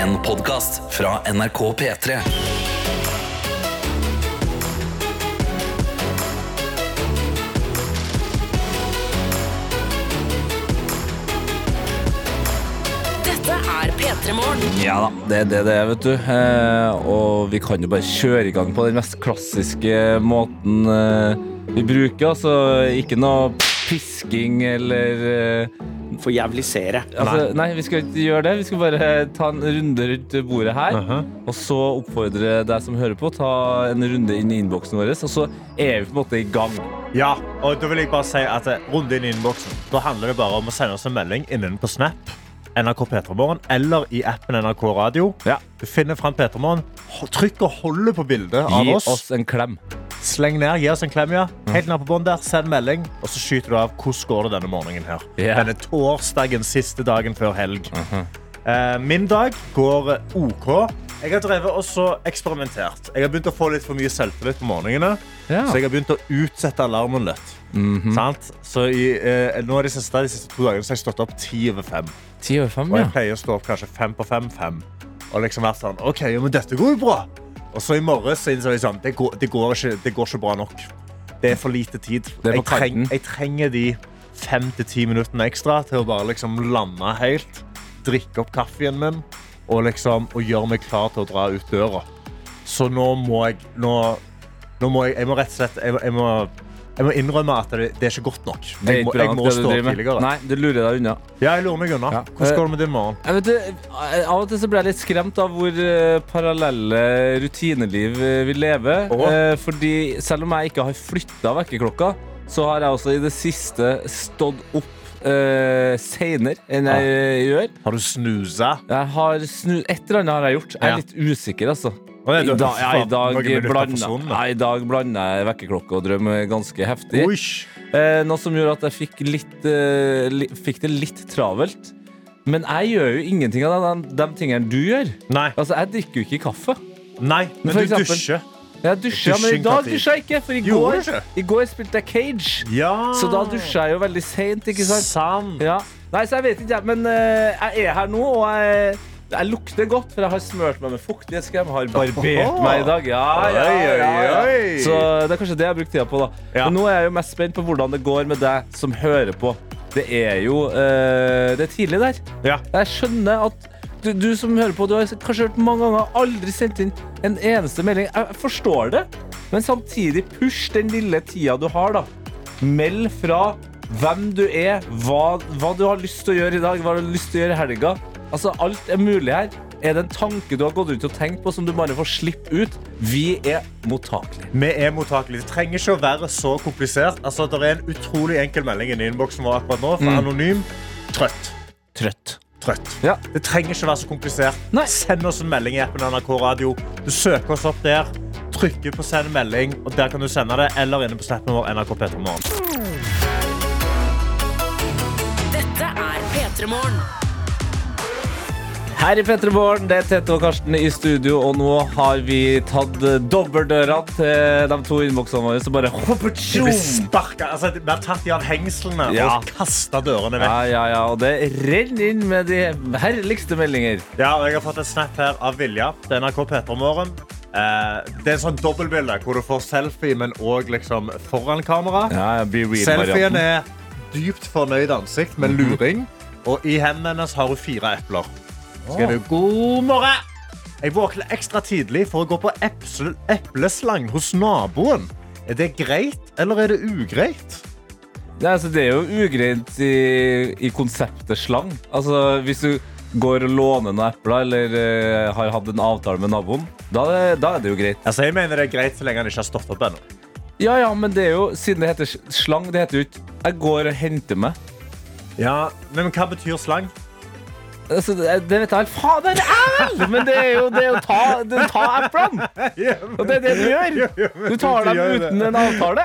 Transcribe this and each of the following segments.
En podkast fra NRK P3. Dette er P3 Morgen. Ja da, det er det det er, vet du. Eh, og vi kan jo bare kjøre i gang på den mest klassiske måten eh, vi bruker. Altså ikke noe pisking eller eh, Forjævlisere. altså, nei. vi skal ikke gjøre det. Vi skal bare ta en runde rundt bordet her. Uh-huh. Og så oppfordre deg som hører på, ta en runde inn i innboksen vår. Og så er vi på en måte i gang. Ja, og da vil jeg bare si at runde inn i innboksen. Da handler det bare om å sende oss en melding innen på Snap, NRK P3morgen, eller i appen NRK Radio. Ja. Du finner fram P3morgen, trykk og holder på bildet av Gi oss. oss en klem. Sleng ned, gi oss en klem, ja. Helt ned på bånd der, send melding, og så skyter du av hvordan går det denne morgenen her. Yeah. Denne torsdagen, siste dagen før helg. Uh-huh. Eh, min dag går eh, OK. Jeg har drevet også eksperimentert. Jeg har begynt å få litt for mye selvtillit på morgenene. Ja. Så jeg har begynt å utsette alarmen litt. Mhm. -hmm. Så i, eh, nå de siste, de siste to dagene har jeg stått opp ti over fem. Ti over fem, Og ja. jeg pleier å stå opp kanskje fem på fem. fem. Og liksom vært sånn OK, men dette går jo bra. Og så i morges så innså jeg sånn det går, det, går ikke, det går ikke bra nok. Det er for lite tid. Det Jeg, treng, jeg trenger de fem til ti minuttene ekstra til å bare liksom lande helt. Drikke opp kaffen min og liksom og gjøre meg klar til å dra ut døra. Så nå må jeg Nå, nå må jeg, jeg må rett og slett jeg, må- jeg, må, jeg må innrømme at det, det er ikke godt nok. Jeg må, jeg må stå tidligere. Nei, du lurer deg unna. Ja, jeg lurer meg unna. Ja. Hvordan går det med din morgen? Vet, av og til så blir jeg litt skremt av hvor eh, parallelle rutineliv eh, vi lever. Oh. Eh, fordi selv om jeg ikke har flytta vekkerklokka, så har jeg også i det siste stått opp uh, seinere enn jeg ja. gjør. Har du snusa? Jeg har snu, et eller annet har jeg gjort. Jeg er Ja. litt usikker, altså. I du- dag, ja, i dag blanda sonen, da. ja, i dag blanda jeg vekkerklokke og drøm ganske heftig. Eh, noe som gjorde at jeg fikk, litt, eh, li, fikk det litt travelt. Men jeg gjør jo ingenting av de, de tingene du gjør. Altså, Jeg drikker jo ikke kaffe. Nei, men men du eksempel- dusjer. Jeg dusjer, ja, men i dag dusja jeg ikke. For i går, i går spilte jeg Cage. Ja. Så da dusja jeg jo veldig seint, ikke sant? Sant. Ja. Nei, så jeg vet ikke. Men uh, jeg er her nå, og jeg, jeg lukter godt, for jeg har smørt meg med fuktighetskrem. Har barbert meg i dag. Ja, ja, ja, ja. Så det er kanskje det jeg har brukt tida på, da. Men nå er jeg jo mest spent på hvordan det går med deg som hører på. Det er jo uh, Det er tidlig der. Ja. Jeg skjønner at du, du som hører på, du har kanskje hørt mange ganger, aldri sendt inn en eneste melding. Jeg forstår det, men samtidig push den lille tida du har, da. Meld fra hvem du er, hva, hva du har lyst til å gjøre i dag, hva du har lyst til å gjøre i helga. Altså, alt er mulig her. Er det en tanke du har gått rundt og tenkt på som du bare får slippe ut? Vi er mottakelige. Vi er mottakelige. Det trenger ikke å være så komplisert. Altså, det er en utrolig enkel melding i innboksen vår akkurat nå. For anonym. Trøtt. Trøtt. Trøtt. Ja. Det trenger ikke være så komplisert. Nei. Send oss en melding i appen NRK Radio. Du søker oss opp der. Trykker på send melding, og der kan du sende det. Eller inne på snappen vår NRK P3 Morgen. Dette er P3 Morgen. Her i Petremorgen, det er Tete og Karsten i studio, og nå har vi tatt dobbeltdøra til de to innboksene våre, så bare hopper sparket. Altså, vi har tatt de av hengslene Ja. og kasta dørene vekk. Ja, ja, ja, og det renner inn med de herligste meldinger. Ja, og jeg har fått en snap her av Vilja. Det er NRK P3 Morgen. Eh, det er en sånn dobbeltbilde hvor du får selfie, men òg liksom foran kamera. Ja, ja, Selfien er dypt fornøyd ansikt med luring. Og i hendene hennes har hun fire epler. Skriver god morgen. Jeg våkner ekstra tidlig for å gå på epsel- epleslang hos naboen. Er det greit, eller er det ugreit? Nei, altså, det er jo ugreit i, i konseptet slang. Altså, hvis du går og låner noen epler, eller eh, har hatt en avtale med naboen, da, er det- da er det jo greit. Altså, jeg mener det er greit så lenge han ikke har stått opp ennå. Ja, ja, men det er jo, siden det heter s- slang, det heter jo ikke Jeg går og henter meg. Ja, men hva betyr slang? Altså, det, vet jeg Fader, æl! Men det er jo det å ta, det, ta eplene. Og det er det du gjør. Du tar dem uten en avtale.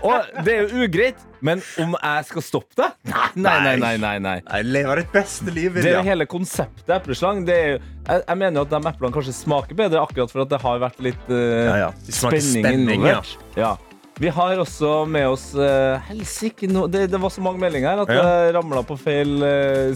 Og det er jo ugreit. Men om jeg skal stoppe det? Nei, nei, nei. nei, nei, nei. Jeg lever et beste liv, Det er jo hele konseptet epleslang. Det er jo, jeg, jeg mener jo at de eplene kanskje smaker bedre akkurat for at det har vært litt uh, Ja, ja. Spenning, involvert. Ja. Vi har også med oss uh, Helsike, no, det, det var så mange meldinger her at Ja. jeg ramla på feil Oi.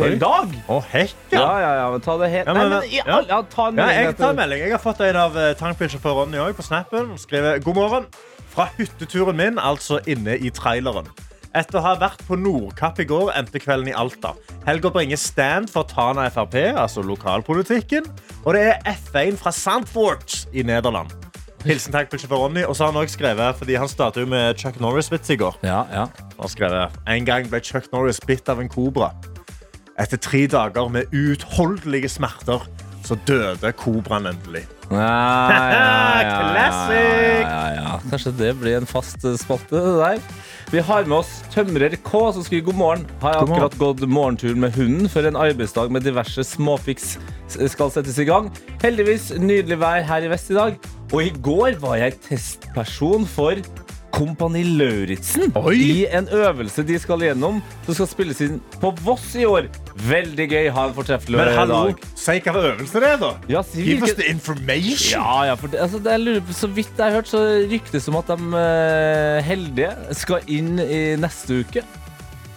En dag! Å, hekk, Ja, ja. ja, ja, men ta det helt Ja, Nei, men- men i ja. all- ja, ta en Ja, jeg tar en melding. Jeg har fått en av tankbilsjåfør Ronny også på snappen. Han skriver God morgen. Fra hytteturen min, altså inne i traileren. Etter å ha vært på Nordkapp i går, endte kvelden i Alta. Helga bringer stand for Tana Frp, altså lokalpolitikken. Og det er F1 fra Sandfort i Nederland. Hilsen tankbilsjåfør Ronny. Og så har han også skrevet, fordi han startet jo med Chuck Norris-vits i går. Ja, ja. Han har skrevet En gang ble Chuck Norris bitt av en kobra. Etter tre dager med uutholdelige smerter så døde kobraen endelig. Ja, ja, ja, Classic! Kanskje det blir en fast spalte, det der. Vi har med oss Tømrer K, som skriver god morgen. Har jeg akkurat gått morgentur med hunden før en arbeidsdag med diverse småfiks skal settes i gang. Heldigvis nydelig vær her i vest i dag. Og i går var jeg testperson for Kompani Lauritzen i en øvelse de skal gjennom, som skal spilles inn på Voss i år. Veldig gøy. Ha en fortreffelig dag. Men hallo, si hva øvelse det er, da. Ja, si Give us the information. ja, ja, for det, altså, det, lurer Så vidt jeg har hørt, så ryktes det om at de uh, heldige skal inn i neste uke.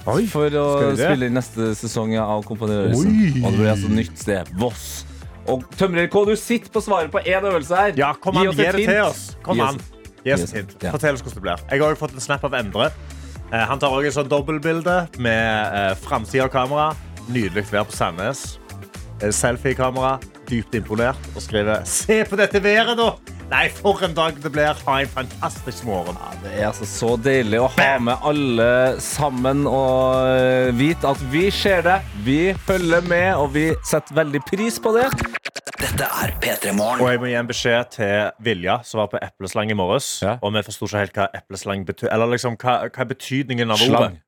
Oi, for å spille inn neste sesong av Kompani. Og det blir altså nytt sted. Voss. Og Tømrer K, du sitter på svaret på én øvelse her. Ja, kom an, oss gi et det til oss. Kom an. Gi oss gi et hint. ja. Fortell oss hvordan det blir. Jeg har også fått en snap av Endre. Eh, Han tar også et sånt dobbeltbilde med eh, framsida av kamera. Nydelig vær på Sandnes. Selfiekamera. Selfie-kamera. Dypt imponert. Og skriver 'Se på dette været, da'. Nei, for en dag det blir. Ha en fantastisk morgen. Ja, det er altså så deilig å ha med alle sammen og eh, vite at vi ser det, vi følger med, og vi setter veldig pris på det. Dette er P3 Og jeg må gi en beskjed til Vilja, som var på epleslang i morges. Ja. Og vi forsto ikke helt hva epleslang betyr. Eller liksom, hva, hva er betydningen av Slang. ordet?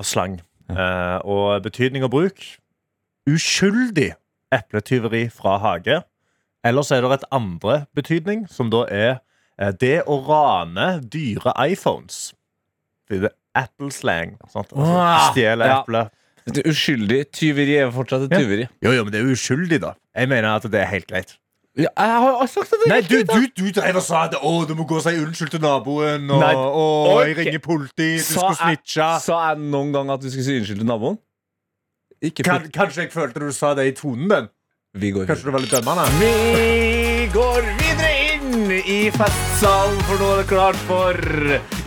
Av slang. Eh, og betydning og bruk uskyldig epletyveri fra hage. Eller så er det et andre betydning, som da er eh, det å rane dyre iPhones. Det er Apple-slang. Altså, Ah, Stjele ja. eple. Det Uskyldig tyveri er fortsatt et Ja. Jo, jo, men det er uskyldig, da. Jeg mener at det er helt greit. Ja, jeg har sagt at det Nei, du, du, du drev og sa at å, du må gå og si unnskyld til naboen. Og, Nei, og jeg ringer politi, du Sa skal jeg- snitche. Sa jeg noen gang at du skulle si unnskyld til naboen? Kan, kanskje jeg følte du sa det i tonen din? Vi går Kanskje du var litt dømmende? Vi går videre inn i festsalen, for nå er det klart for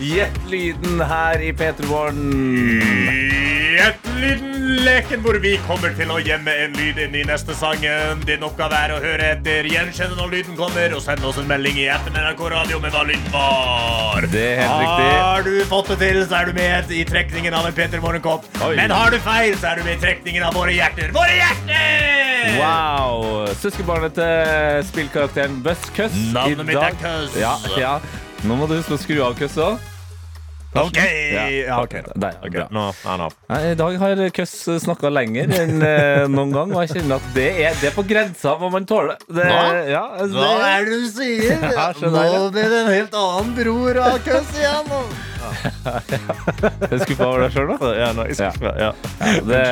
Gjett lyden her i P3 Morgen. Gjett-lyden-leken hvor vi kommer til å gjemme en lyd inn i neste sangen. Din oppgave er å høre etter, gjenkjenne når lyden kommer, og sende oss en melding i appen NRK Radio med hva lyden var. Det er helt riktig. Har du fått det til, så er du med i trekningen av en Peter Morgenkopp. Men har du feil, så er du med i trekningen av Våre hjerter. Våre hjerter! Wow! Søskenbarnet til spillkarakteren Buzzcuss. Navnet i mitt er Cuss. Ja, ja. Nå må du huske å skru av Cuss òg. OK. Ja. Ja, ok. Der, okay. bra. Nå er han I dag har Køss snakka lenger enn eh, noen gang, og jeg kjenner at det er, det er på grensa hva man tåler. Det, ja, det, Hva er det du sier? Ja. Nå blir det en helt annen bror av køss igjen. Jeg er skuffa over deg sjøl, da. Ja, nå, jeg skal ja. Det,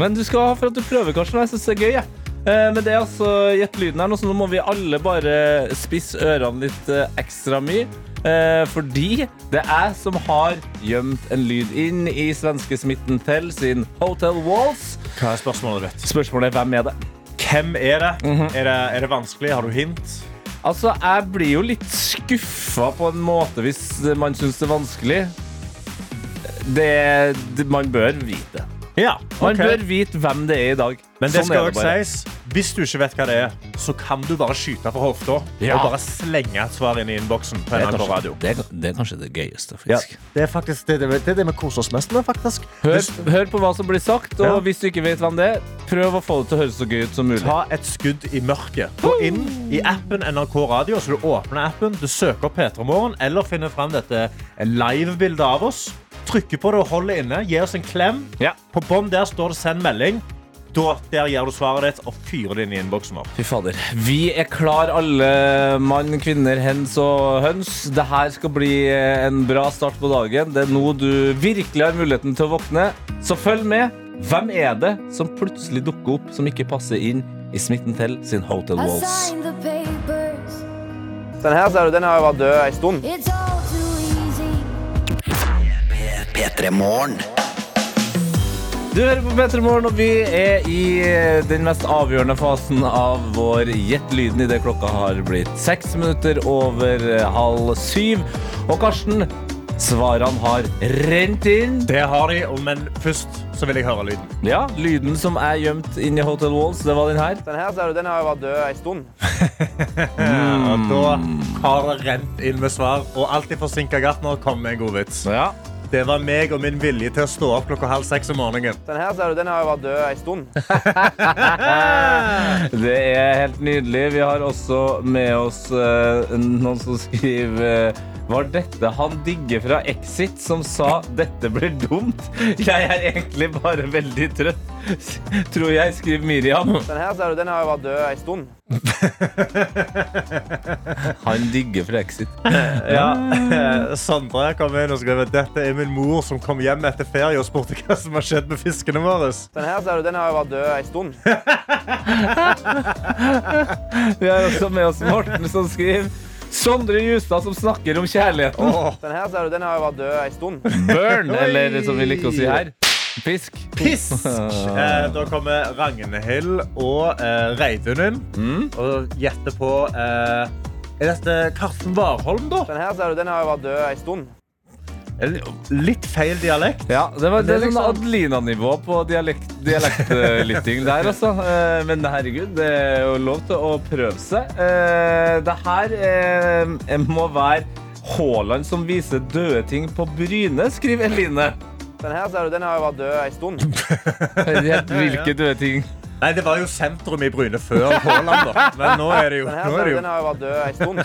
men du skal ha for at du prøver, Karsten. Jeg synes det er gøy. jeg. Eh, Men det er altså gjett lyden her nå, så nå må vi alle bare spisse ørene litt eh, ekstra mye. Eh, fordi det er jeg som har gjemt en lyd inn i svenske Smitten Tell sin Hotel Walls. Hva er spørsmålet ditt? Spørsmålet er hvem er det? Hvem er det? Mhm. er det? Er det vanskelig? Har du hint? Altså, jeg blir jo litt skuffa på en måte hvis man syns det er vanskelig. Det, det Man bør vite. Ja. Man bør vite hvem det er i dag. Men det Sånn skal også sies, hvis du ikke vet hva det er, så kan du bare skyte fra hofta Ja. og bare slenge et svar inn i innboksen på Det NRK Radio. det, er, det er kanskje det gøyeste, Ja, det er faktisk det, det, det, er det vi koser oss mest med, faktisk. Hør, hør på hva som blir sagt, og Ja. hvis du ikke vet hvem det er, prøv å få det til å høres så gøy ut som mulig. Ta et skudd i mørket. Gå inn i appen NRK Radio, så du åpner appen, du søker opp P3 Morgen, eller finner frem dette live-bildet av oss. Trykker på det og holder inne. Gi oss en klem. Ja. På bånn der står det 'send melding'. Da, der gir du svaret ditt og fyrer det inn i innboksen vår. Fy fader. Vi er klar, alle mann, kvinner, hens og høns. Det her skal bli en bra start på dagen. Det er nå du virkelig har muligheten til å våkne. Så følg med. Hvem er det som plutselig dukker opp som ikke passer inn i Smitten Tell sin Hotel Walls? Den her ser du, den har jo vært død en stund. P3 Morgen. Du hører på P3 Morgen, og vi er i eh, den mest avgjørende fasen av vår Gjett lyden idet klokka har blitt seks minutter over eh, halv syv. Og Karsten, svarene har rent inn. Det har de, men først så vil jeg høre lyden. Ja, lyden som er gjemt inni Hotel Walls, det var den her. Den her ser du, den har jo vært død en stund. Og da har det rent inn med svar, og alltid forsinka gartner kommer med en god vits. Ja. Det var meg og min vilje til å stå opp klokka halv seks om morgenen. Den her ser du, den har jo vært død ei stund. Det er helt nydelig. Vi har også med oss eh, noen som skriver eh, Var dette han digger fra Exit som sa 'dette blir dumt'? Jeg er egentlig bare veldig trøtt. Tror jeg, skriver Miriam. Den her ser du, den har jo vært død en stund. Han digger fra Exit. Ja. Sandra kom inn og skrev at dette er min mor som kom hjem etter ferie og spurte hva som har skjedd med fiskene våre. Den her ser du, den har jo vært død en stund. Vi har også med oss Morten som skriver Sondre Justad som snakker om kjærligheten. Den her ser du, den har jo vært død en stund. Burn, eller som vi liker å si her. Pisk. Pisk! Eh, da kommer Ragnhild og eh, Reidunen Mm. og gjetter på eh, Er dette Karsten Warholm, da? Den her ser du, den har jo vært død en stund. Litt feil dialekt. Ja, det var det er sånn liksom- Adelina-nivå på dialekt, dialektlytting der, altså. Eh, Men herregud, det er jo lov til å prøve seg. Eh, Det her eh, må være Haaland som viser døde ting på Bryne, skriver Eline. Den her ser du, den har jo vært død ei stund. Hvilke døde ting? Nei, det var jo sentrum i Bryne før Haaland, da. Men nå er det jo, Den her nå er ser det du, jo. har jo vært død en stund.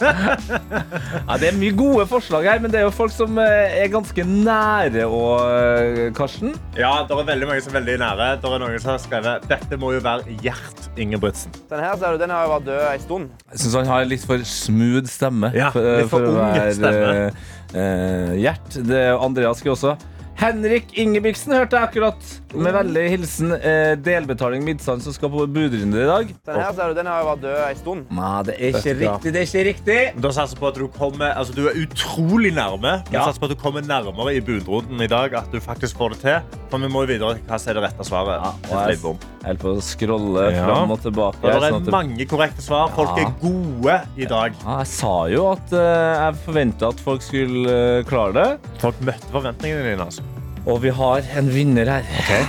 Ja, det er mye gode forslag her, men det er jo folk som eh, er ganske nære og Karsten. Ja, det er veldig mange som er veldig nære. Det er noen som har skrevet Dette må jo være Gjert Ingebrigtsen. Den her ser du, den har jo vært død en stund. Jeg syns han har litt for smooth stemme. Ja, litt for for ung stemme. Uh, Gjert. Det er Andreas skulle også. Henrik Ingebrigtsen hørte jeg akkurat. Med veldig hilsen eh, delbetaling Midtsand som skal på budrunde i dag. Den her ser du, den har jo vært død ei stund. Nei, det er ikke du riktig. Det er ikke riktig. Da satser jeg på at du kommer Altså, du er utrolig nærme. Vi Ja. satser på at du kommer nærmere i budrunden i dag. At du faktisk får det til. For vi må jo videre hva er det rette svaret. Ja, og jeg- Jeg holder på å scrolle Ja. fram og tilbake. Ja, det er sånn at det- mange korrekte svar. Folk Ja. er gode i dag. ja, jeg sa jo at eh, jeg forventa at folk skulle eh, klare det. Folk møtte forventningene dine. altså. Og vi har en vinner her.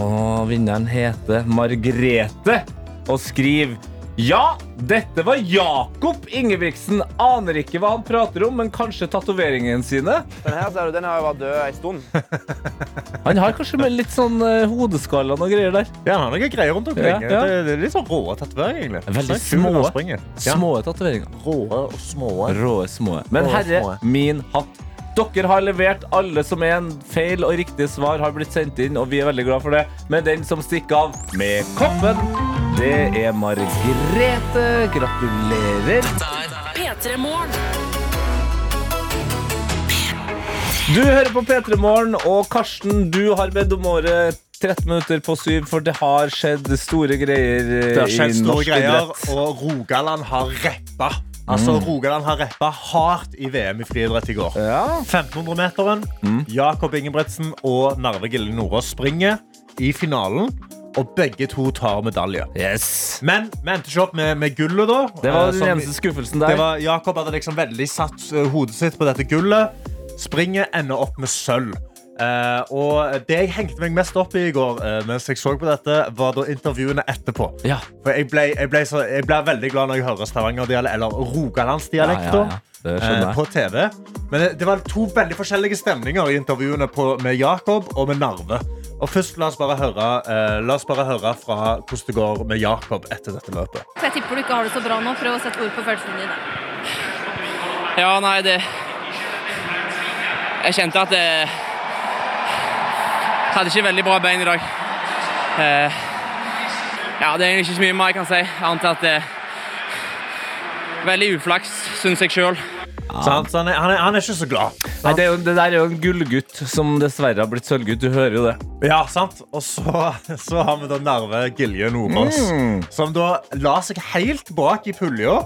Og vinneren heter Margrete og skriver ja, dette var Jakob Ingebrigtsen. Aner ikke hva han prater om, men kanskje tatoveringene sine. Den her ser du, den har jo vært død ei stund. Han har kanskje med litt sånn uh, hodeskaller og greier der. Ja, han har noen greier rundt omkring. Ja, ja. Det, det er litt sånn rå tatovering, egentlig. Veldig små. Små tatoveringer. Råe og små. Råe, små. Men herre min hatt. Dere har levert alle som er en feil og riktig svar har blitt sendt inn, og vi er veldig glad for det. Men den som stikker av med koppen, det er Margrethe. Gratulerer. P3 Morgen. Du hører på P3 Morgen, og Karsten, du har bedt om året 13 minutter på syv, for det har skjedd store greier Det har skjedd store greier, idrett. og Rogaland har reppa. Altså, Rogaland har rappa hardt i VM i friidrett i går. Ja. 1500-meteren. Jakob Ingebrigtsen og Narve Gille Nordås springer i finalen. Og begge to tar medalje. Yes. Men vi endte ikke opp med, med gullet, da. Det var Eh, den eneste skuffelsen det der. var, Jakob hadde liksom veldig satt eh, hodet sitt på dette gullet. Springet ender opp med sølv. Eh, og det jeg hengte meg mest opp i i går, uh, mens jeg så på dette, var da intervjuene etterpå. Ja. For jeg ble, jeg ble, så, jeg ble veldig glad når jeg hører Stavanger-dialekt, eller Rogalandsdialekt, Ja, ja, Det eh, på TV. Men det, det var to veldig forskjellige stemninger i intervjuene på, med Jakob og med Narve. Og først La oss bare høre, eh, la oss bare høre fra hvordan det går med Jakob etter dette løpet. Jeg tipper du ikke har det så bra nå. Prøv å sette ord på følelsene dine. Ja, nei, det Jeg kjente at jeg hadde ikke veldig bra bein i dag. Eh, Ja, det er egentlig ikke så mye mer jeg kan si, annet enn at det Veldig uflaks, syns jeg sjøl. Så han, han, er, han, er, han er ikke så glad. Nei, det, er jo, det der er jo en gullgutt som dessverre har blitt sølvgutt. Du hører jo det. Ja, sant? Og så, så har vi da Narve Gilje Nordås, Mm. som da la seg helt bak i pulja.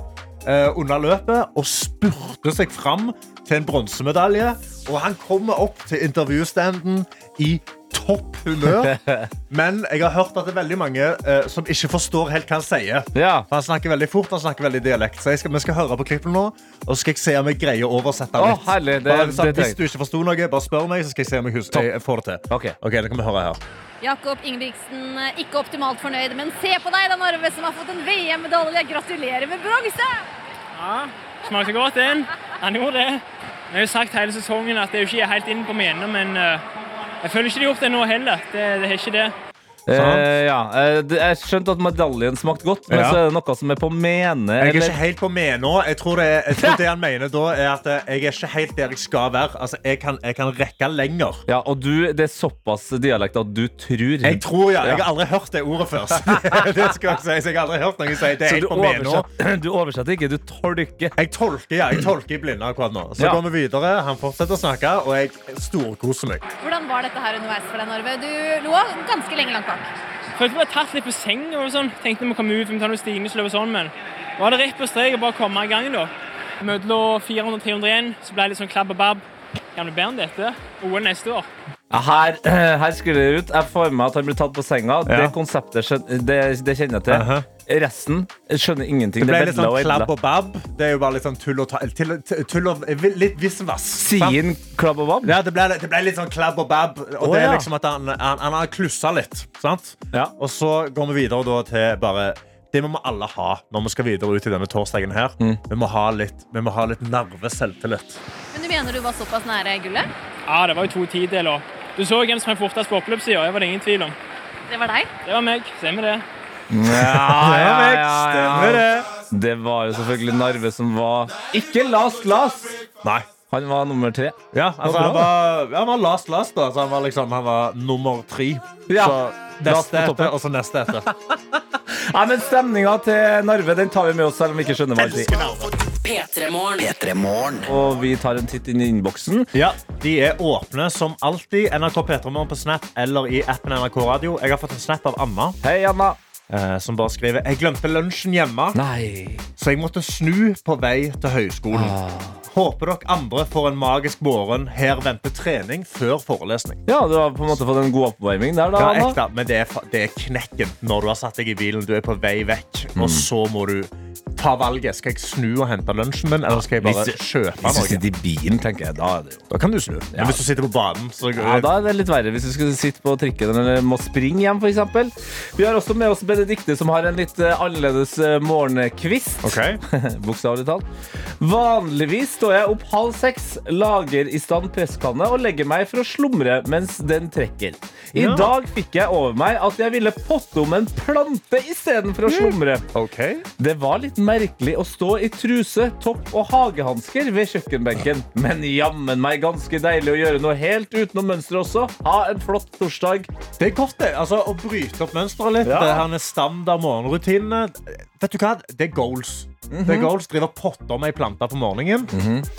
eh, under løpet og spurte seg fram til en bronsemedalje. Og han kommer opp til intervjustanden i topp humør. Men jeg har hørt at det er veldig mange eh, som ikke forstår helt hva han sier. Ja. For Han snakker veldig fort, han snakker veldig dialekt. Så jeg skal, vi skal høre på klippet nå, og så skal jeg se om jeg greier å oversette Å, litt. herlig. Det, Bare, så, det, hvis du ikke forsto noe, bare spør meg, så skal jeg se om jeg, husker, jeg får det til. Ok. Ok, det kan vi høre her. Jakob Ingebrigtsen, eh, ikke optimalt fornøyd, men se på deg da, Narve, som har fått en VM-medalje. Gratulerer med bronse! Ja, smakte godt den. Han gjorde det. Jeg har jo sagt hele sesongen at det er jo ikke helt inn på mine, men eh, jeg føler ikke de har gjort det nå heller. Det, det er ikke det. Eh, ja. eh, jeg skjønte at medaljen smakte godt, men Ja. så er det noe som er på mene. Jeg er eller- ikke helt på mene nå. Jeg tror, det, jeg tror det han mener da, er at eh, jeg er ikke helt der jeg skal være. Altså, jeg kan, jeg kan rekke lenger. Ja, og du, det er såpass dialekt at du tror. Jeg tror, ja. Jeg har aldri hørt det ordet før. det skal jeg si. Så jeg har aldri hørt noen si det er så helt du på nå. du oversetter ikke, du tolker. Jeg tolker, ja. Jeg tolker i blinde akkurat nå. Så Ja. går vi videre. Han fortsetter å snakke, og jeg storkoser meg. Hvordan var dette her underveis for deg, Narve? Du lå ganske lenge langt bak. Følte vi ble tatt litt på senga og sånn. Tenkte vi komme ut, vi tar ta noen stigningsløp og sånn, men var det rett på strek å bare komme i gang da. Mellom 400 og 301, så ble det litt sånn klabb og babb. Kan bli bedre enn dette? OL neste år. Her, her skulle det ut. Jeg får med meg at han blir tatt på senga. Det konseptet det, det kjenner jeg til. Aha. Resten jeg skjønner ingenting. Det ble litt sånn klabb og babb. Det er jo bare litt sånn tull og, ta, tull, tull og litt visvas. Sien klabb og babb? Ja, det ble, det ble litt sånn klabb og babb. Og oh, det er ja. liksom at han, han, han har klussa litt. Sant? Ja. Og så går vi videre da til bare Det må vi alle ha når vi skal videre ut i denne torsdagen. her Mm. Vi må ha litt, vi må ha litt nerve selvtillit. Men du mener du var såpass nære gullet? Ja, det var jo to tideler. Du så hvem som er fortest på oppløpssida. Det var det ingen tvil om. Det var deg? Det var meg. Stemmer det. Ja, ja, ja, ja. Stemmer det. Det var jo selvfølgelig Narve som var ikke last last. Nei. Han var nummer tre. Ja, altså, han, var, han var last last, da. Så han var liksom Han var nummer tre. Ja. Så neste etter, og så neste etter. Nei, men Stemninga til Narve den tar vi med oss, selv om vi ikke skjønner hva han sier. P3morgen. P3 Morgen. Og vi tar en titt inn i innboksen. Ja, De er åpne som alltid. NRK P3morgen på Snap eller i appen NRK Radio. Jeg har fått en snap av Anna. Hei, Anna. Eh, som bare skriver Jeg glemte lunsjen hjemme, Nei. så jeg måtte snu på vei til høyskolen. Håper dere andre får en magisk morgen. Her venter trening før forelesning. Ja, du har på en måte fått en god oppvarming der, da, Ja, ekte, men det er, det er knekken når du har satt deg i bilen, du er på vei vekk, og så må du ta valget. Skal jeg snu og hente lunsjen min, eller skal jeg bare Hvis- kjøpe Hvis du noe? sitter i bilen, tenker jeg, da Da kan du snu. Ja. Men hvis du sitter på banen, så ja, Da er det litt verre hvis du skal sitte på trikken eller må springe hjem, f.eks. Vi har også med oss Benedikte, som har en litt eh, annerledes eh, morgenkvist. Ok. Bokstavelig talt. Vanligvis står jeg opp halv seks, lager i stand presskanne og legger meg for å slumre mens den trekker. I Ja. dag fikk jeg over meg at jeg ville potte om en plante istedenfor å slumre. Ok. Det var litt merkelig å stå i truse, topp og hagehansker ved kjøkkenbenken. Men jammen meg ganske deilig å gjøre noe helt utenom mønsteret også. Ha en flott torsdag. Det er godt, det. Altså, å bryte opp mønsteret litt. Ja. Det her med standard morgenrutinene. Vet du hva? Det er goals. Det er goals. Driver potter med ei plante på morgenen.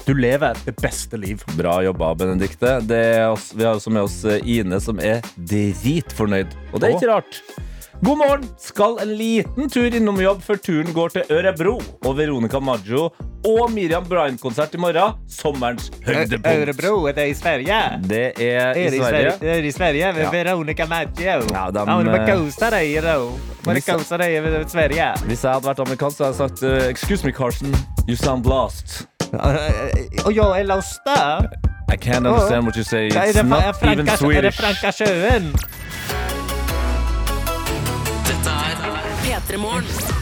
Du lever det beste liv. Bra jobba, Benedikte. Vi har også med oss eh, Ine, som er dritfornøyd. Og det er ikke rart. God morgen! Skal en liten tur innom jobb før turen går til Ørebro. Og Veronica Maggio og Miriam Bryan-konsert i morgen. Sommerens høydepunkt. er det i Sverige? Det er i Sverige. Er det i Sverige? Ja. Veronica Maggio. Ja, de, Ja, men eh, kosa deg i. Bare kosa deg i Sverige. Hvis jeg hadde vært amerikansk, så hadde jeg sagt uh, Excuse me, Carson. You sound lost. Og jeg er lost. I can't understand what you say. It's not even Swedish. sjøen? Dette er P3morgen.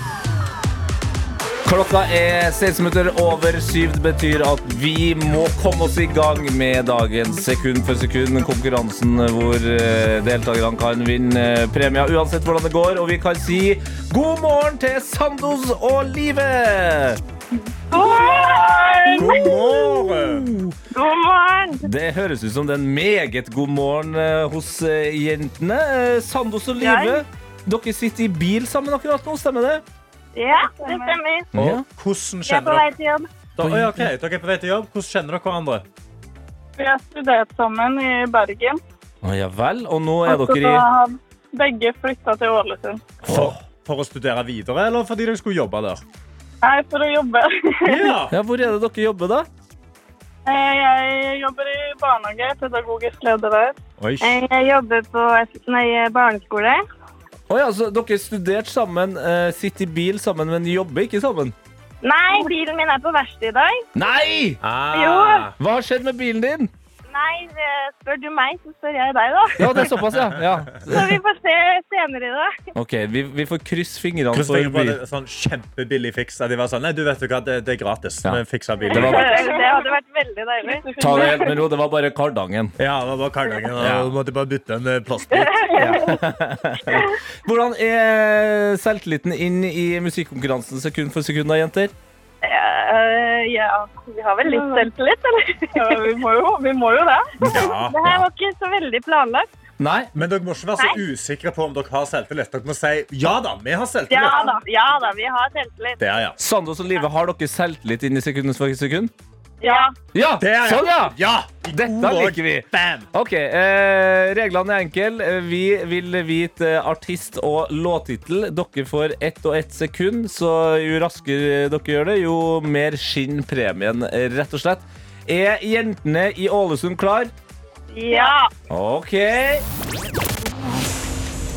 Klokka er 16 minutter over syv. Det betyr at vi må komme oss i gang med dagens sekund for sekund. Konkurransen hvor eh, deltakerne kan vinne premier uansett hvordan det går. Og vi kan si god morgen til Sandos og Live! God morgen. God morgen! Det høres ut som det er en meget god morgen eh, hos eh, jentene. Sandos og Live, dere sitter i bil sammen akkurat nå, stemmer det? Ja, det stemmer. Og Ja. hvordan Jeg er kjenner på vei dere til jobb. Da- ok, Dere er på vei til jobb. Hvordan kjenner dere hverandre? Vi har studert sammen i Bergen. Å ja vel. Og nå er Og så dere i har begge flytta til Ålesund. For, for å studere videre, eller fordi dere skulle jobbe der? Nei, for å jobbe. Ja. Ja, Hvor er det dere jobber, da? Eh, Jeg jobber i barnehage, pedagogisk leder der. Oi. Jeg jobber på nei, barneskole. Å ja, så dere studerte sammen, uh, sitter i bil sammen, men jobber ikke sammen? Nei, bilen min er på verksted i dag. Nei! Ah. Hva har skjedd med bilen din? Nei, eh, spør du meg, så spør jeg deg, da. Ja, det er såpass, ja. ja. Så vi får se senere i dag. Ok, vi, vi får krysse fingrene for tenker på en det? Sånn kjempebillig fiks. At de var sånn Nei, du vet jo hva, det, det er gratis. Ja. Men fiksa bilen. Det var- Det hadde vært veldig deilig. Ta det helt med ro, det var bare kardangen. Ja, det var bare kardangen. og Ja. Du måtte bare bytte en plastbit. Ja. Hvordan er selvtilliten inn i musikkonkurransen sekund for sekund, da, jenter? Eh, ja, vi har vel litt selvtillit, eller? Ja, vi må jo, vi må jo det. Ja. Det her var ikke så veldig planlagt. Nei? Men dere må ikke være så usikre på om dere har selvtillit. Dere må si ja da, vi har selvtillit. Ja da, ja da, vi har selvtillit. Det er ja. Sandos og Live, har dere selvtillit inn i sekund for sekund? Ja. Ja! Det er. Sånn, ja! Ja! Dette liker vi. Bam! Ok, eh, Reglene er enkle. Eh, Vi vil vite artist og låttittel. Dere får ett og ett sekund, så jo raskere dere gjør det, jo mer skinner premien, rett og slett. Er jentene i Ålesund klar? Ja. Ok.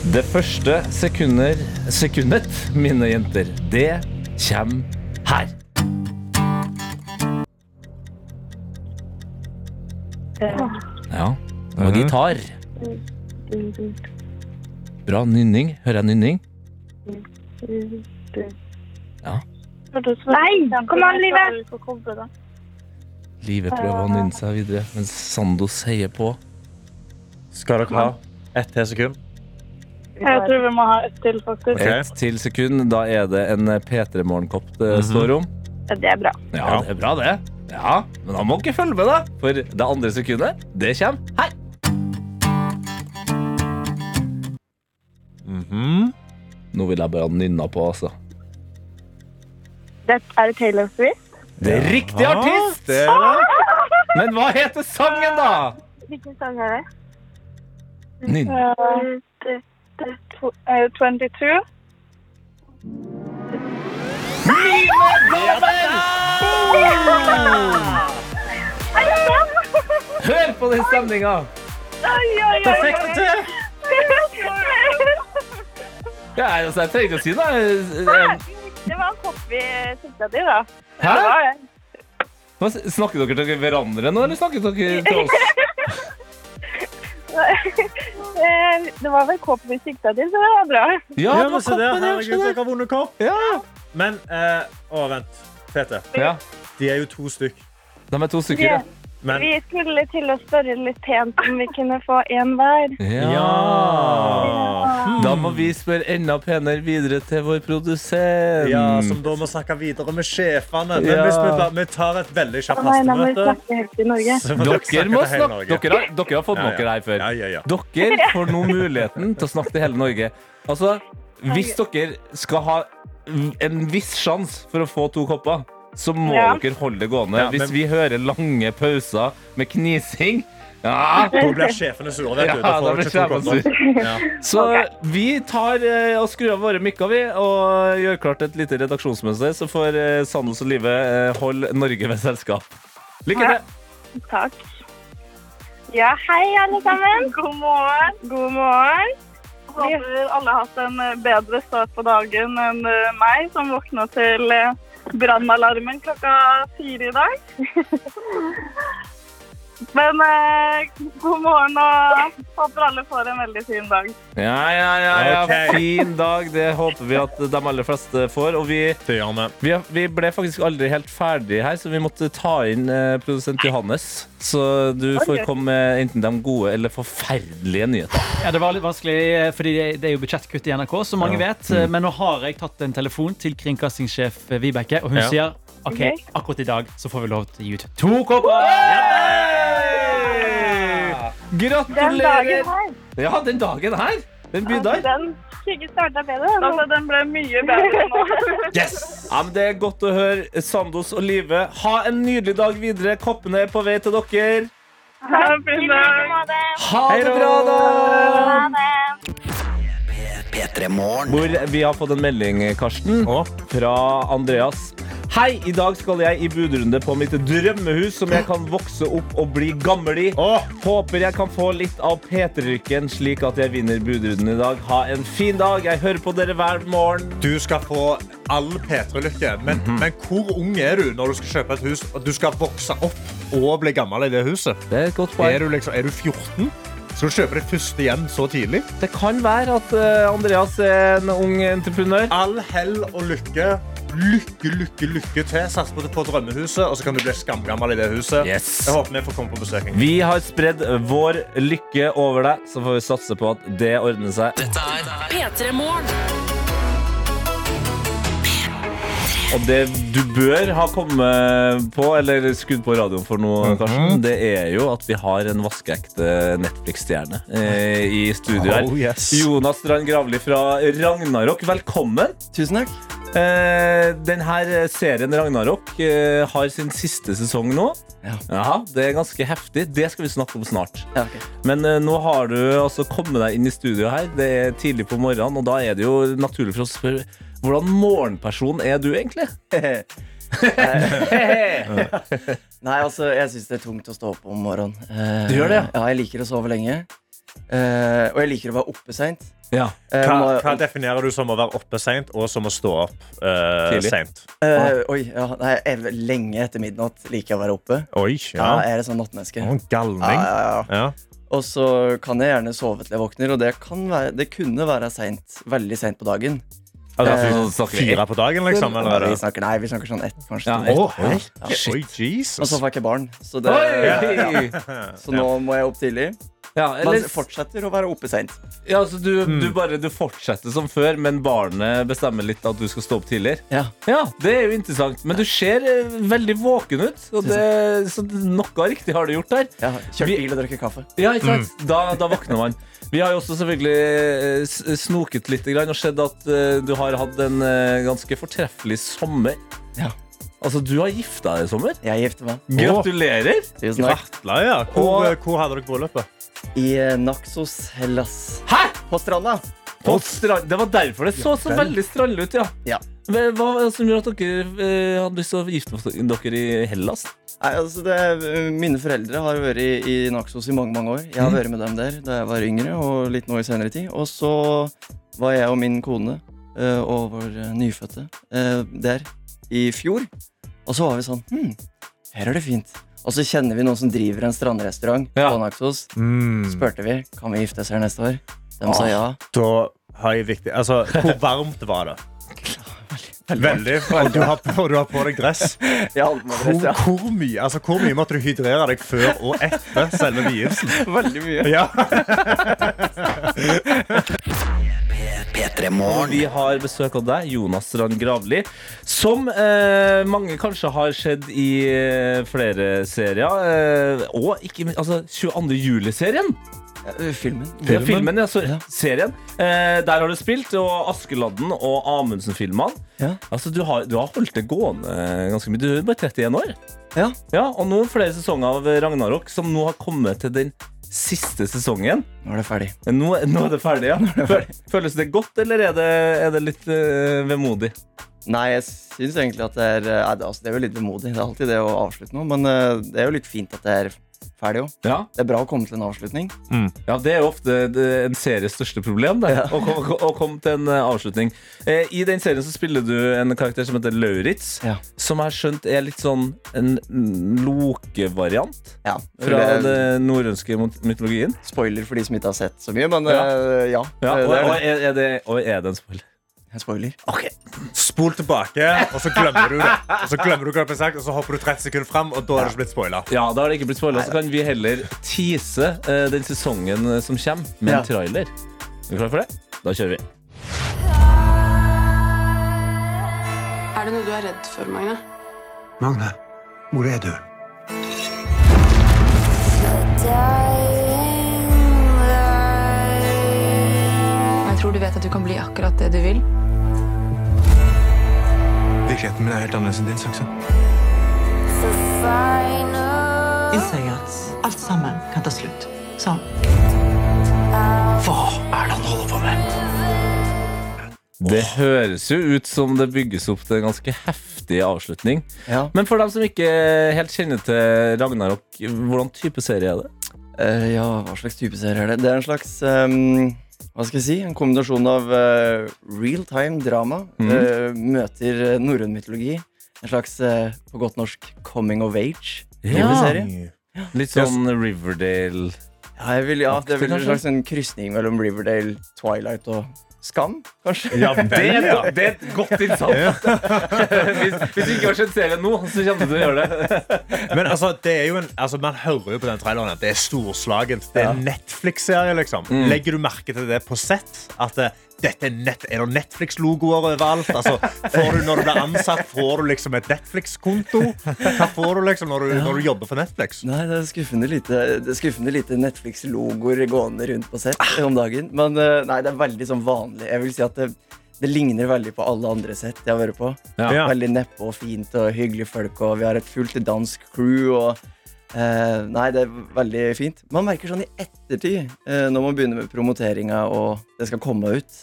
Det første sekunder, sekundet, mine jenter, det kommer her. Ja, det var gitar. Bra nynning. Hører jeg nynning? Ja. Nei, kom an, Live. Livet prøver å nynne seg videre, mens Sando sier på. Skal dere ha ett til sekund? Jeg tror vi må ha ett til, faktisk. Okay. Ett til sekund, da er det en P3 Morgenkopp det står om. Det er bra. Ja, det er bra, det. Ja, Men da må dere følge med, da. For det andre sekundet, det kommer her. Mhm. Nå vil jeg bare nynne på, altså. Det er Taylor Swift. Det er riktig artist! Det er det. Men hva heter sangen, da? Hvilken sang er det? Nynn. Uh, 22. Hør på den stemninga! Perfekt, til! Ja, altså, jeg trenger ikke å si det. Det var en kopp vi sikta til, da. Hæ? Hva, snakker dere til hverandre nå, eller snakker dere til oss? Eh, Det var vel kopp vi sikta til, så det var bra. Ja, det var koppen, herregud, dere har vunnet kopp. Ja. Men eh, Å, vent. Fete. ja. De er jo to stykk. De er to stykker, ja. Men Vi skulle til å spørre litt pent om vi kunne få en hver. Ja. ja. Da må vi spørre enda penere videre til vår produsent. ja, som da må snakke videre med sjefene. Men Ja. hvis vi, bare, vi tar et veldig kjapt hastemøte. Dere må snakke dere har, dere har fått Ja, dere her før. Ja, ja, ja. Dere får nå muligheten til å snakke til hele Norge. Altså, hvis dere skal ha en viss sjanse for å få to kopper, så må Ja. dere holde det gående. Ja, men- Hvis vi hører lange pauser med knising ja, Da blir sjefene sure, vet du. Ja, Da da blir sjefene kopper. Ja. Så vi tar eh, og skrur av våre mikker vi, og gjør klart et lite redaksjonsmønster, så får eh, Sandnes og Live eh, holde Norge ved selskap. Lykke til! Takk. Ja, hei alle sammen. God morgen. God morgen. Håper alle har hatt en eh, bedre start på dagen enn eh, meg, som våkna til eh, brannalarmen klokka fire i dag. Men eh, god morgen, og håper alle får en veldig fin dag. Ja, ja, ja, ja. Ok. Fin dag. Det håper vi at de aller fleste får. Og vi, Det gjør vi. vi, vi ble faktisk aldri helt ferdig her, så vi måtte ta inn eh, produsent Johannes. Så du får Ok. komme med enten de gode eller forferdelige nyheter. Ja, Det var litt vanskelig, eh, fordi det er jo budsjettkutt i NRK, som mange vet. Mm. eh, Men nå har jeg tatt en telefon til kringkastingssjef eh, Vibeke, og hun Ja. sier OK, Ok. akkurat i dag så får vi lov til å gi ut to kopper! Den Gratulerer! dagen her, Ja, den dagen her. Den bydar. den ikke starta bedre. Altså, den ble mye bedre nå. Yes! Ja, men det er godt å høre Sandos og Live. Ha en nydelig dag videre. Koppene er på vei til dere. Ha en fin dag. Ha det bra, da! Ha det. P3 Morgen. Hvor vi har fått en melding, Karsten, fra Andreas. Hei, i dag skal jeg i budrunde på mitt drømmehus som jeg kan vokse opp og bli gammel i. Håper jeg kan få litt av P3-rykken, slik at jeg vinner budrunden i dag. Ha en fin dag. Jeg hører på dere hver morgen. Du skal få all P3-lykke. Men, men hvor ung er du når du skal kjøpe et hus og du skal vokse opp og bli gammel i det huset? Det er et godt poeng. Er du, liksom, er du 14? Skal du kjøpe det første igjen så tidlig? Det kan være at eh, Andreas er en ung entreprenør. All hell og lykke. Lykke, lykke, lykke til. Sats på, det på drømmehuset, og så kan du bli skamgammel i det huset. Yes. Jeg håper vi får komme på besøk. en gang. Vi har spredd vår lykke over deg, så får vi satse på at det ordner seg. Dette er P3 Morgen. Og det du bør ha kommet på, eller skudd på radioen for noe, Karsten, det er jo at vi har en vaskeekte Netflix-stjerne eh, i studio her. Oh, yes. Jonas Strand Gravli fra Ragnarok, velkommen. Tusen takk. Eh, denne serien Ragnarok eh, har sin siste sesong nå. Ja. Jaha, det er ganske heftig. Det skal vi snakke om snart. Ja, ok. Men eh, nå har du altså kommet deg inn i studio her. Det er tidlig på morgenen, og da er det jo naturlig for oss å spørre hvordan morgenperson er du egentlig? Nei, altså, jeg syns det er tungt å stå opp om morgenen. Eh, Du gjør det, ja? Ja, jeg liker å sove lenge. Eh, og jeg liker å være oppe seint. Ja. Eh, Hva, hva definerer du som å være oppe seint, og som å stå opp uh, seint? eh, oi, ja, nei, jeg, lenge etter midnatt liker jeg å være oppe. Oi, Ja, ja. jeg er et sånn nattmenneske. Oh, galning. Ja, ja, ja. Ja. Og så kan jeg gjerne sove til jeg våkner, og det, kan være, det kunne være sent, veldig seint på dagen. Altså, Eh, snakker Fire på dagen, liksom? Eller? er vi snakker, nei, vi snakker sånn ett, kanskje. Ja, ett. Oi, Jesus. Og så fikk jeg barn, så, det, så nå må jeg opp tidlig. Ja, eller... Man fortsetter å være oppe seint. ja, så du, du bare du fortsetter som før, men barnet bestemmer litt at du skal stå opp tidligere? Ja. Ja, det er jo interessant. Men du ser eh, veldig våken ut. Og det, så noe riktig har du gjort der. Ja, kjørt bil og drukket kaffe. Ja, ikke sant? Da, da våkner man. Vi har jo også selvfølgelig eh, snoket litt og sett at eh, du har hatt en eh, ganske fortreffelig sommer. Ja. Altså, du har gifta deg i sommer. Jeg gifter meg. Gratulerer! Tusen takk. Gratla, ja. Hvor, Og- hvor hadde dere bryllupet? I eh, Naxos Hellas. Hæ? På stranda. På strand. Det var derfor det så så veldig strandlig ut, ja. Ja. Men Hva var det som gjorde at dere eh, hadde lyst til å gifte dere i Hellas? Nei, altså det, eh, mine foreldre har vært i, i Naxos i mange mange år. Jeg har vært med dem der da jeg var yngre, og litt nå i senere tid. Og så var jeg og min kone eh, og vår eh, nyfødte eh, der i fjor. Og så var vi sånn Hm, her er det fint. Og så kjenner vi noen som driver en strandrestaurant Ja. på Naxos. Mm. Spurte vi kan vi gifte oss her neste år. De sa ja. Da har jeg viktig Altså, hvor varmt var det? Veldig. Og du har, og du har på deg dress. Hvor, hvor, mye, altså, hvor mye måtte du hydrere deg før og etter selve vielsen? Veldig mye. Ja. P3 Og vi har besøk av deg, Jonas Rand Gravli, som eh, mange kanskje har sett i eh, flere serier. Eh, og ikke minst altså, 22. juli-serien. Eh, Filmen. Ja, filmen, ja, så, Ja. serien. Eh, der har du spilt, og Askeladden og Amundsen-filmene. Ja. Altså, du har, du har holdt det gående eh, ganske mye. Du er bare 31 år. Ja. Ja, og nå flere sesonger av Ragnarok som nå har kommet til den siste sesongen. Nå er det ferdig. Nå, nå er det ferdig, ja. Det ferdig. Føles det godt, eller er det, er det litt uh, vemodig? Nei, jeg syns egentlig at det er eh, nei, det, altså, det er jo litt vemodig. Det er alltid det å avslutte noe. Men eh, det er jo litt fint at det er ferdig jo. Ja. Det er bra å komme til en avslutning. ja, det er ofte en series største problem, det. Ja. Å, ko- å komme til en eh, avslutning. Eh, I den serien så spiller du en karakter som heter Lauritz, Ja. som jeg har skjønt er litt sånn en mm, lokevariant Ja, fra det den norrønske mytologien. Spoiler for de som ikke har sett så mye, men Ja. eh, ja. Ja, og, og, er det, og er det en spoiler? Spoiler. Spol tilbake, og så glemmer du det. Og så glemmer du hva det ble sagt, og så hopper du 30 sekunder fram, og da er det ikke blitt spoila. Ja, da har det ikke blitt spoila Så kan vi heller tease eh, den sesongen eh, som kommer, med Ja. en trailer. Er du klar for det? Da kjører vi. Er det noe du er redd for, Magne? Magne, hvor er du? Jeg tror du vet at du kan bli akkurat det du vil. Virkeligheten min er helt annerledes enn din, Saksa. Innser jeg at alt sammen kan ta slutt. Sånn. Hva er det han holder på med? Det høres jo ut som det bygges opp til en ganske heftig avslutning. Ja. Men for dem som ikke helt kjenner til Ragnarok, hvordan type serie er det? Uh, ja, hva slags type serie er det? Det er en slags ehm, Hva skal jeg si? En kombinasjon av uh, real time drama mm. uh, møter eh, norrøn mytologi. En slags, uh, på godt norsk, coming of age-serie. Litt sånn Riverdale Ja, jeg vil, ja, det er vel en slags en krysning mellom Riverdale, Twilight og Skam, kanskje? Ja, det et- det er et godt innsats. hvis, hvis du ikke har sett serien nå, så kommer du til å gjøre det. Men altså, det er jo en, altså, man hører jo på den traileren at det er storslagent. Det er en Netflix-serie. liksom. Mm. Legger du merke til det på sett? At eh, dette er, net, er det Netflix-logoer overalt? Altså, får du, når du blir ansatt, får du liksom et Netflix-konto? Hva får du liksom når du, når du jobber for Netflix? Nei, det er skuffende lite, lite Netflix-logoer gående rundt på sett om dagen. Men eh, nei, det er veldig sånn vanlig. Jeg vil si at det, det ligner veldig på alle andre sett jeg har vært på. Ja. Veldig neppe og fint og hyggelige folk, og vi har et fullt dansk crew. og eh, Nei, det er veldig fint. Man merker sånn i ettertid, eh, når man begynner med promoteringa og det skal komme ut,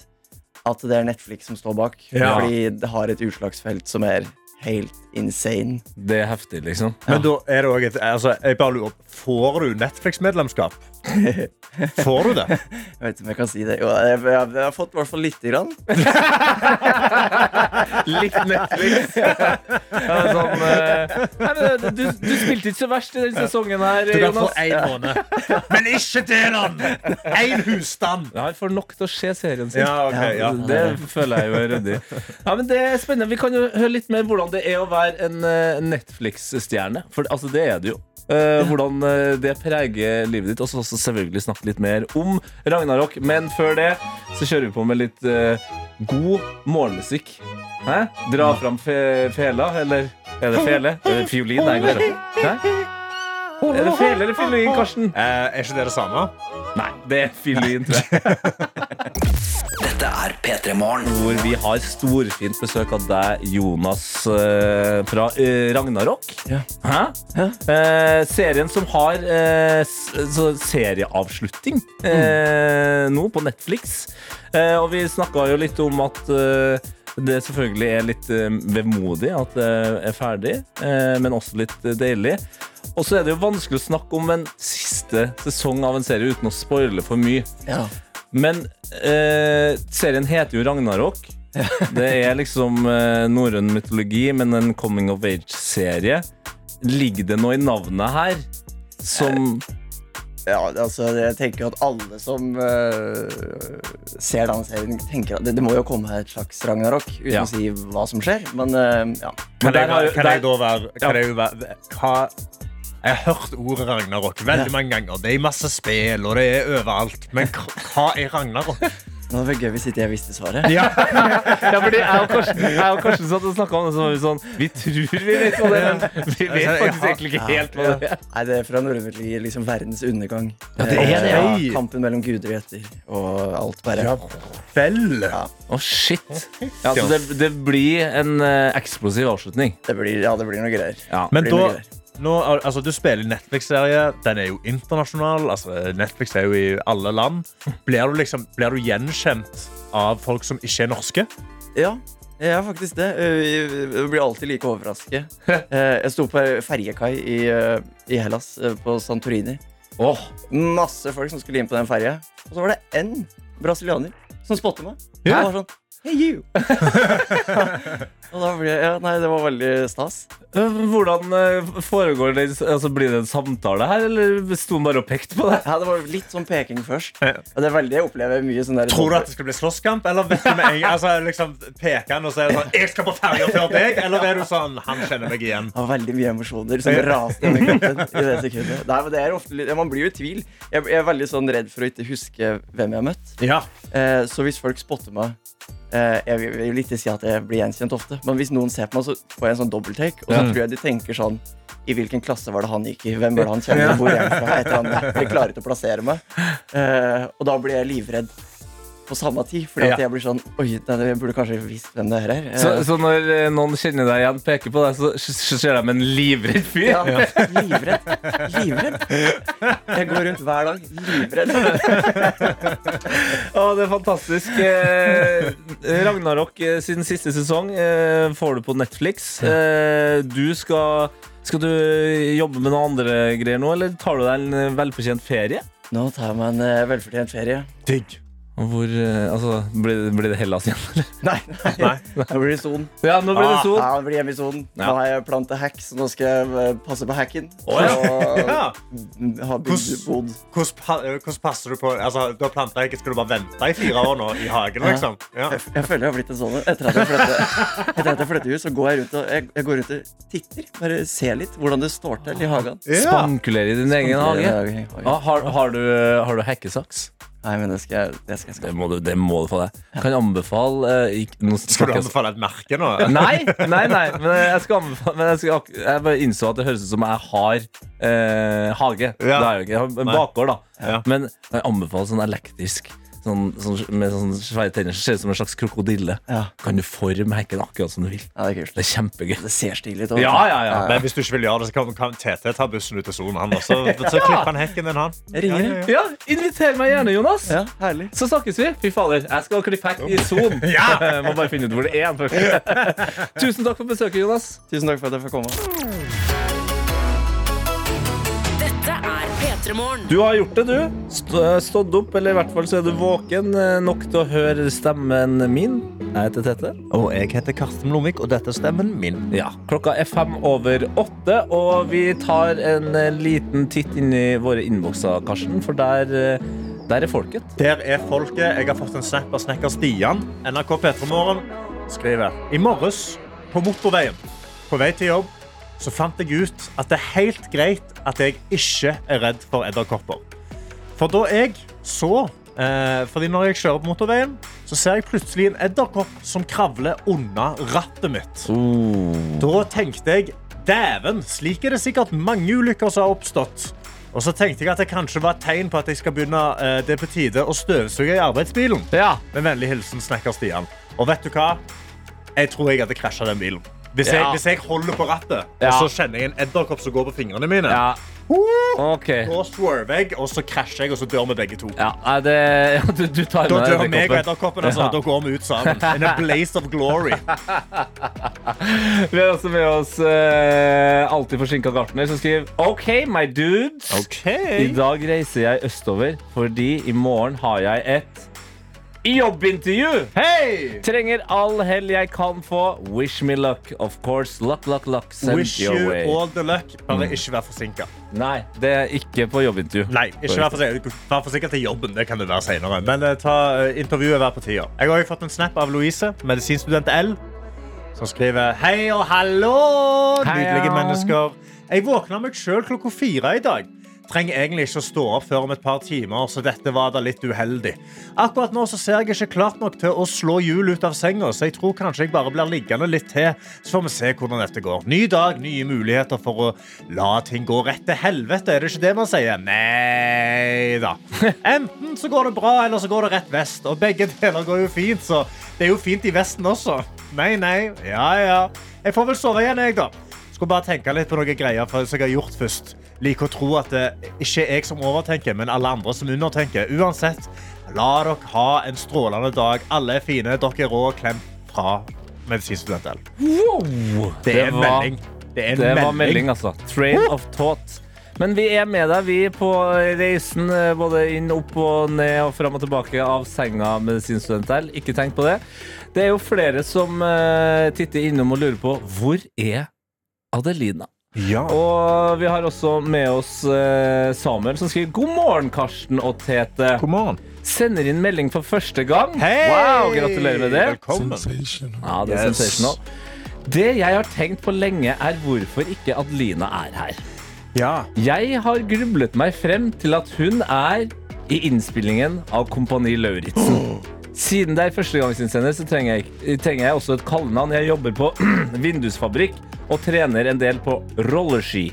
at det er Netflix som står bak. Ja. Fordi det har et utslagsfelt som er helt insane. Det er heftig, liksom. Men da er det òg et, altså, jeg bare lurer, Får du Netflix-medlemskap? Får du det? Jeg vet ikke om jeg kan si det. Jo, jeg, jeg, jeg har fått i hvert fall lite grann. Litt Netflix. Ja, sånn, eh, nei, men du, du spilte ikke så verst i den sesongen her, Du kan få Jonas. én måned. Men ikke del den! Én husstand! Ja, Han får nok til å se serien sin. Ja, ok, ja. Det føler jeg jo er ryddig. Ja, men det er spennende. Vi kan jo høre litt mer hvordan det er å være en eh, Netflix-stjerne. For altså, det er det jo. Eh, hvordan eh, det preger livet ditt. Og så selvfølgelig snakke litt mer om Ragnarok. Men før det så kjører vi på med litt uh, god morgenmusikk. Hæ? Dra fram fe fela, eller er det fele? Fiolin? Nei, kanskje. Hæ? Er det fele eller fiolin, Karsten? Eh, er ikke det det samme? Nei, det er fiolin, tror jeg. Dette er P3 Morgen. hvor vi har storfint besøk av deg, Jonas eh, fra eh, Ragnarok. Hæ? Eh, serien som har eh, serieavslutning mm. nå på Netflix. Eh, og vi snakka jo litt om at det selvfølgelig er litt vemodig at det er ferdig, eh, men også litt deilig. Og så er det jo vanskelig å snakke om en siste sesong av en serie uten å spoile for mye. Ja. Men eh, serien heter jo Ragnarok. Det er liksom eh, norrøn mytologi, men en coming of age-serie. Ligger det noe i navnet her som Ja, altså, jeg tenker at alle som uh, ser denne serien, tenker at det, det må jo komme et slags ragnarok, uten Ja. å si hva som skjer. Men uh, ja. Kan der jeg, kan jeg da være, kan jeg jo være hva, Jeg har hørt ordet Ragnarok veldig mange ganger. Det er masse spill, og det er overalt. Men hva er Ragnarok? Nå var det gøy hvis ikke jeg visste svaret. Ja, fordi jeg og Karsten, jeg og Karsten satt og snakka om det, så var vi sånn Vi tror vi vet hva det er, men vi vet faktisk egentlig ikke helt hva det er. Nei, det er fra norrøn liksom verdens undergang. Ja, det er det, ja. Eh, Kampen mellom guder og gjetter, og alt bare. Vel Å, shit. Ja, så det, det blir en eh, eksplosiv avslutning. Det blir, ja, det blir noe greier. Ja. Men blir da noe greier. Nå, altså, Du spiller Netflix-serie. Den er jo internasjonal. Altså, Netflix er jo i alle land. Blir du, liksom, blir du gjenkjent av folk som ikke er norske? Ja, jeg er faktisk det. Eh, Jeg blir alltid like overrasket. Eh, Jeg sto på ferjekai i, eh, i Hellas, eh, på Santorini. Oh. Masse folk som skulle inn på den ferja. Og så var det én brasilianer som spotter meg. Ja. Og var sånn Hey you! og da ble ja, Nei, det var veldig stas. Eh, Hvordan eh, foregår det? Altså, blir det en samtale her, eller sto han bare og pekte på det? Ja, det var litt sånn peking først. Og det er veldig, Jeg opplever mye sånn der Tror du at det skal bli slåsskamp? Eller vet du med en gang altså, liksom, Peker han og sier sånn 'Jeg skal på ferja før deg'? Eller er du sånn 'Han kjenner meg igjen'? Det var veldig mye emosjoner som raste gjennom kroppen i det sekundet. Nei, men det er ofte litt, Man blir jo i tvil. Jeg, jeg er veldig sånn redd for å ikke huske hvem jeg har møtt. Ja. Eh, så hvis folk spotter meg eh, Jeg vil ikke si at jeg blir gjenkjent ofte, men hvis noen ser på meg, så får jeg en sånn dobbelttake. Og så tror jeg de tenker sånn I hvilken klasse var det han gikk i? Hvem var det han kjente? Hvor er han fra? Jeg klarer ikke å plassere meg. Uh, og da blir jeg livredd. På samme tid. Fordi at jeg blir sånn Oi, nei, jeg burde kanskje visst hvem det her er. Så, Eh, så når eh, noen kjenner deg igjen, peker på deg, så, så ser de en livredd fyr? Ja, livredd. Livredd. Jeg går rundt hver dag livredd. Å, det er fantastisk. Eh, Ragnarok eh, sin siste sesong eh, får du på Netflix. Eh, du skal Skal du jobbe med noen andre greier nå, eller tar du deg en eh, velfortjent ferie? Nå tar jeg meg en eh, velfortjent ferie. Digg. Hvor eh, Altså, blir, det- blir det Hellas igjen, eller? Nei, nei. Nå blir det Son. Ja, nå blir det son. Ja, nå blir hjemme i Son. Ja. Nå har jeg plantet hack, så nå skal jeg eh, passe på hacken. Oh, ja. Og Ja. ha. Hvordan, eh, hvordan passer du på altså, Du har planta hack, skal du bare vente i fire år nå i hagen, liksom? Ja. Jeg, jeg føler jeg har blitt en sånn Etter at jeg flytter, etter at jeg så går jeg rundt og jeg, jeg går rundt og titter. Bare ser litt hvordan det står til i hagen. Spankulerer i din egen hage? Ah, har, har, du, har du hekkesaks? Nei, men det skal jeg, det skal jeg Det må du, det må du få deg. Kan jeg anbefale eh, ikke, nå Skal du snakker jeg- anbefale et merke nå? Nei, nei, nei, men jeg skal anbefale Men jeg, skal, ak- jeg bare innså at det høres ut som jeg har eh, hage. Det er jo ikke. Jeg har en Nei. bakgård, da. Ja. Men jeg anbefaler sånn elektrisk. Sånn, sånn, med sånn svære tenner som ser ut som en slags krokodille. Ja. Kan du forme hekken akkurat som du vil. Ja, det er kult. Det er kjempegøy. Det ser stilig ut. Ja, ja, ja. Men hvis du ikke vil gjøre det, så kan, kan TT ta bussen ut til sonen, han også. Så klipper han hekken din, han. Ringer. Ja, ja, Ja, inviter meg gjerne, Jonas. Ja, herlig. Så snakkes vi. Fy fader, jeg skal klippe hekk i Solen. ja. Må bare finne ut hvor det er. først. Tusen takk for besøket, Jonas. Tusen takk for at jeg fikk komme. Du har gjort det, du. St stått opp, eller i hvert fall så er du våken eh, nok til å høre stemmen min. Jeg heter Tete. Og jeg heter Karsten Blomvik, og dette er stemmen min. Ja, Klokka er fem over åtte, og vi tar en eh, liten titt inn i våre innbokser, Karsten, for der, eh, der er folket. Der er folket. Jeg har fått en snap av snekker Stian. NRK P3 Morgen skriver I morges på motorveien på vei til jobb så fant jeg ut at det er helt greit at jeg ikke er redd for edderkopper. For da jeg så eh, Fordi når jeg kjører på motorveien, så ser jeg plutselig en edderkopp som kravler unna rattet mitt. Da tenkte jeg dæven, slik er det sikkert mange ulykker som har oppstått. Og så tenkte jeg at det kanskje var et tegn på at jeg skal begynne eh, det på tide å støvsuge i arbeidsbilen. Ja. Med vennlig hilsen Snekker Stian. Og vet du hva? Jeg tror jeg hadde krasja den bilen. Hvis jeg, hvis jeg holder på rattet, og så kjenner jeg en edderkopp som går på fingrene mine, Ja. OK. da swerver jeg, og så krasjer jeg, og så dør vi begge to. Ja, det, ja, du, du tar Da dør meg og edderkoppen. Altså. Ja. Da går vi ut sammen. In a blaze of glory. Vi har også med oss eh, alltid forsinka gartner, som skriver OK, my dudes. I dag reiser jeg østover fordi i morgen har jeg et jobbintervju. Hei! Trenger all hell jeg kan få. Wish me luck, of course. Luck, luck, luck. Send Wish your you way. all the luck. Bare ikke vær forsinka. Nei, det er ikke på jobbintervju. Nei, ikke vær forsinka. Vær forsinka til jobben. Det kan du være senere. Men uh, ta uh, intervjuet hver på tida. Jeg har fått en snap av Louise, medisinstudent L, som skriver Hei og hallo, nydelige mennesker. Jeg våkna meg sjøl klokka fire i dag. Trenger egentlig ikke å stå opp før om et par timer, så dette var da litt uheldig. Akkurat nå så ser jeg ikke klart nok til å slå hjul ut av senga, så jeg tror kanskje jeg bare blir liggende litt til, så får vi se hvordan dette går. Ny dag, nye muligheter for å la ting gå rett til helvete, er det ikke det man sier? Nei da. Enten så går det bra, eller så går det rett vest, og begge deler går jo fint, så det er jo fint i vesten også. Nei, nei, ja, ja. Jeg får vel sove igjen, jeg da. Skulle bare tenke litt på noen greier som jeg har gjort først. Liker å tro at det ikke er jeg som overtenker, men alle andre som undertenker. Uansett, la dere ha en strålende dag. Alle er fine, dere er rå. Klem fra medisinstudent Wow! Det er en melding. Det en det var melding. melding, altså. Train of thought. Men vi er med deg, vi, på reisen eh, både inn, opp og ned og fram og tilbake av senga medisinstudent L. Ikke tenk på det. Det er jo flere som eh, titter innom og lurer på hvor er Adelina? Ja. Og vi har også med oss eh, Samuel, som skriver God morgen, Karsten og Tete. God morgen. Sender inn melding for første gang. Hey! Wow, Gratulerer med det. Velkommen. Ja, det er Yes. sensational. Det jeg har tenkt på lenge, er hvorfor ikke Adelina er her. Ja. Jeg har grublet meg frem til at hun er i innspillingen av Kompani Lauritzen. Siden det er førstegangsinnsender, så trenger jeg, trenger jeg også et kallenavn. Jeg jobber på vindusfabrikk og trener en del på rollerski.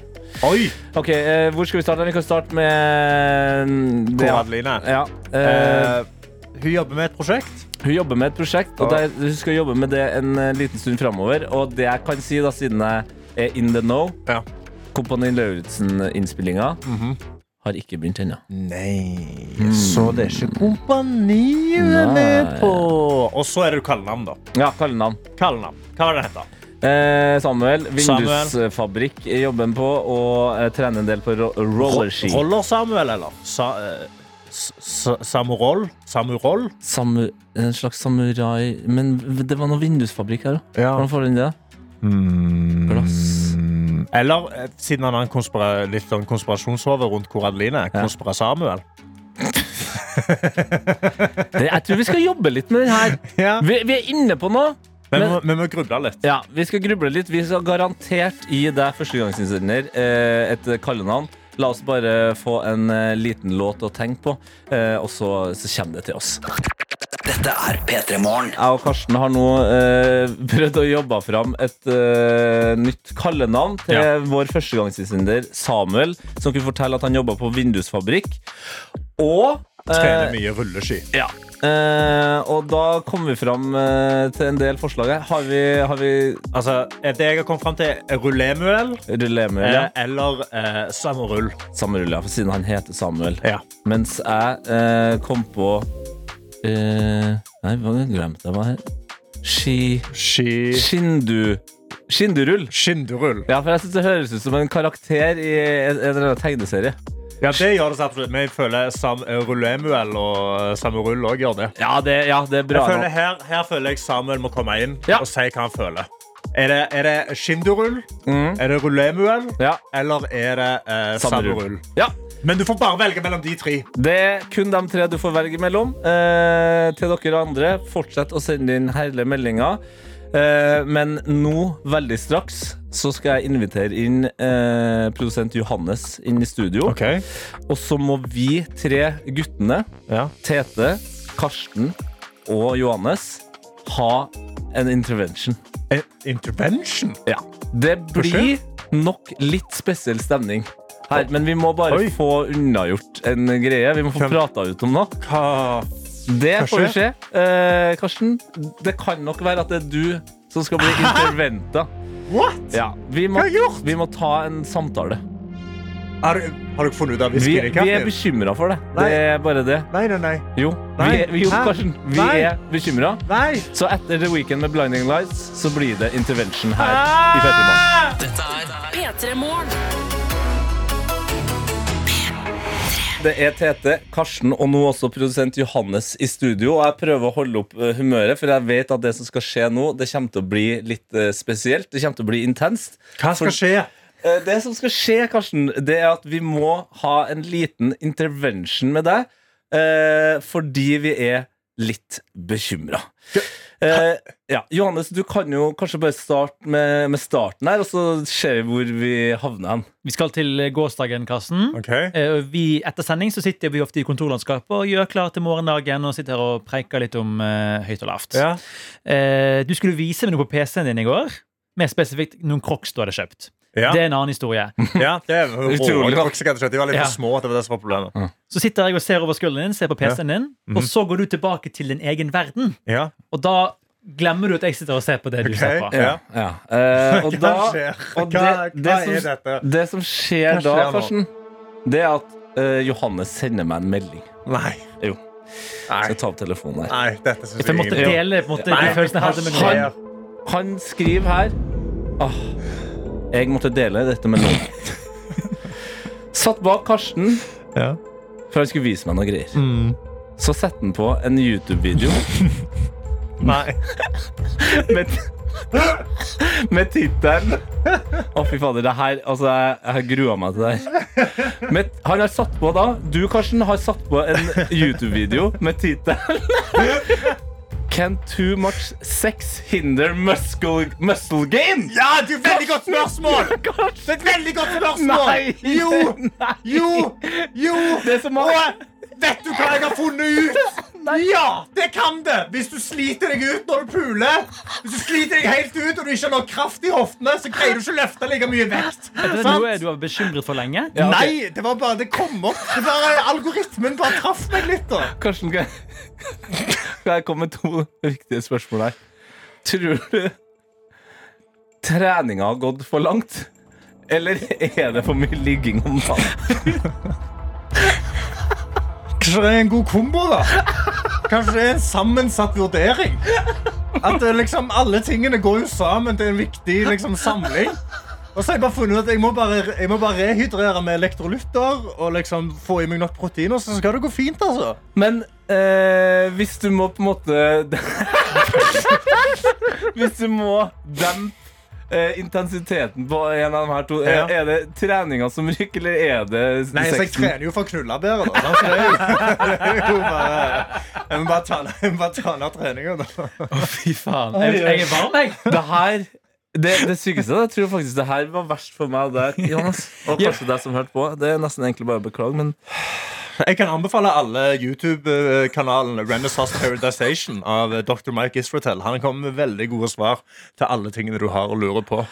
Oi! Ok, eh, Hvor skal vi starte? Vi kan starte med mm, det- Adeline? Ja. Eh, Eh, hun jobber med et prosjekt. Hun jobber med et prosjekt, og der, hun skal jobbe med det en eh, liten stund framover. Og det jeg kan si, da, siden jeg er in the know Kompani Lauritzen-innspillinga har ikke begynt ennå. Nei, Mm. så det er ikke kompani du er med på. Og så er det kallenavn, da. Ja, kallenavn. Kallenavn. Hva var det det heter? Eh, Samuel, vindusfabrikk jobber jobben på, og eh, trener en del på ro rollerski. Roller Samuel, eller? Sa, eh, Samuroll? Samuroll? Samu, en slags samurai Men det var noe vindusfabrikk her òg. Ja. Hvordan får du inn det? Glass. Eller, eh, siden han har en litt sånn konspirasjonshove rundt hvor Adeline er, Konspira Samuel. Det, jeg tror vi skal jobbe litt med den her. Vi, vi er inne på noe. Men Men- vi må gruble litt. Ja, Vi skal gruble litt. Vi skal garantert gi deg førstegangsinnsender eh, et kallenavn. La oss bare få en eh, liten låt å tenke på, og så, så kommer det til oss. Dette er P3 Morgen. Jeg og Karsten har nå eh, prøvd å jobbe fram et eh, nytt kallenavn til Ja. vår førstegangsinnsender Samuel, som kunne fortelle at han jobba på vindusfabrikk. Og eh, Trener mye rulleski. Ja. Eh, og da kom vi fram eh, til en del forslag her. Har vi, har vi Altså, det jeg har kommet fram til, er Rullemuel ja. eh, eller eh, Samurull. Samuel, ja, for siden han heter Samuel. Ja. Mens jeg eh, kom på eh, Nei, hva glemte jeg? Her? Ski... Ski... Skindu... Skindurull. Skindurull. Ja, for jeg synes det høres ut som en karakter i en, eller annen tegneserie. Ja, det gjør det så absolutt. Men jeg føler Sam eh, Rullemuel og eh, Samurull òg gjør det. Ja, det, ja, det er bra. Føler her, her føler jeg Samuel må komme inn Ja. og si hva han føler. Er det, er det Skindurull? Mm. Er det Rullemuel? Ja. Eller er det eh. Samurull? Ja. Men du får bare velge mellom de tre. Det er kun de tre du får velge mellom. Eh, til dere andre, fortsett å sende inn herlige meldinger. Eh, men nå, veldig straks, så skal jeg invitere inn eh, produsent Johannes inn i studio. Og så må vi tre guttene, Tete, Karsten og Johannes, ha en intervention. En intervention? Ja. Det blir nok litt spesiell stemning. Her, men vi må bare Oi. få unnagjort en greie. Vi må få Hvem- prata ut om noe. Det Kanskje? får vi se. Eh, Karsten, det kan nok være at det er du som skal bli interventa. What? Ja, vi, må, Hva har jeg gjort? vi må ta en samtale. Har, du- har dere funnet ut av Vi, vi er bekymra for det. Nei. Det er bare det. Nei, nei, nei. Jo, Nei. vi, er- jo Hæ? Karsten, vi Nei. er bekymra. Så etter The Weekend med Blinding Lights så blir det intervention her i P3 Dette er P3 Morgen. Det er Tete, Karsten og nå også produsent Johannes i studio. Og jeg prøver å holde opp eh, humøret, for jeg vet at det som skal skje nå, det kommer til å bli litt eh, spesielt. Det kommer til å bli intenst. Hva skal For- skje? Eh, Det som skal skje, Karsten, det er at vi må ha en liten intervention med deg. fordi vi er litt bekymra. Eh, ja. Johannes, du kan jo kanskje bare starte med, med starten her, og så ser vi hvor vi havner hen. Vi skal til gårsdagen, Karsten. Eh, Vi, etter sending så sitter vi ofte i kontorlandskapet og gjør klar til morgendagen og sitter her og preiker litt om eh, høyt og lavt. Ja. Eh, du skulle vise meg noe på PC-en din i går. Mer spesifikt noen crocs du hadde kjøpt. Ja. Det er en annen historie. Ja, det er Utrolig nok. De var litt Ja. for små. at Det var det som var problemet. Så sitter jeg og ser over skulderen din, ser på PC-en din, Mhm. og så går du tilbake til din egen verden. Ja. Og da glemmer du at jeg sitter og ser på det du okay, ser på. ja. Ja. Eh, og Hva da, skjer? og Hva- det, det, er som, dette? det som skjer, skjer da, nå? Karsten, det er at uh, Johannes sender meg en melding. Nei. Jo. Nei. Skal jeg ta opp telefonen her. Nei, dette syns For jeg måtte dele måtte, Nei, de følelsene jeg hadde med skjer? Han skriver her Åh, Jeg måtte dele dette med noen. Satt bak Karsten Ja. for han skulle vise meg noe greier. Mm. Så setter han på en YouTube-video Nei. med, med tittelen Å, fy fader. Det her Altså, jeg, jeg har grua meg til det her. Med, han har satt på da Du, Karsten, har satt på en YouTube-video med tittelen Can too much sex hinder muscle, muscle gain? Ja, det er et veldig godt spørsmål! Det er et veldig godt spørsmål! Nei, Jo! nei. Jo! Jo! Og vet du hva jeg har funnet ut? Ja, det kan det! Hvis du sliter deg ut når du puler. Hvis du sliter deg helt ut og du ikke har nok kraft i hoftene, så greier du ikke å løfte like mye vekt. Er det noe du har bekymret for lenge? Nei, det var bare det kom opp. Det var, algoritmen bare traff meg litt. da Karsten, jeg, komme med to viktige spørsmål her? Tror du treninga har gått for langt? Eller er det for mye ligging om dagen? Kanskje det er en god kombo, da? Kanskje det er en sammensatt vurdering? At liksom, alle tingene går jo sammen til en viktig liksom, samling. Og så har jeg bare funnet ut at jeg må bare, jeg må bare rehydrere med elektrolytter og liksom få i meg nok proteiner, så skal det gå fint, altså. Men eh, hvis du må på en måte Hvis du må dempe eh, intensiteten på en av de her to, er, Ja. er det treninga som ryker, eller er det Nei, så jeg sexen? trener jo for å knulle bedre, da. Så det er jo, det er jo bare, jeg må bare ta, jeg må bare ta ned treninga, da. Fy faen. Jeg, jeg er varm, jeg. Det her det, det sykeste Jeg tror faktisk det her var verst for meg og deg, Johannes. Og kanskje deg som hørte på. Det er nesten egentlig bare å beklage, men Jeg kan anbefale alle YouTube-kanalen Renaissance Paradisation av Dr. Mike Israel. Han kommer med veldig gode svar til alle tingene du har å lure på.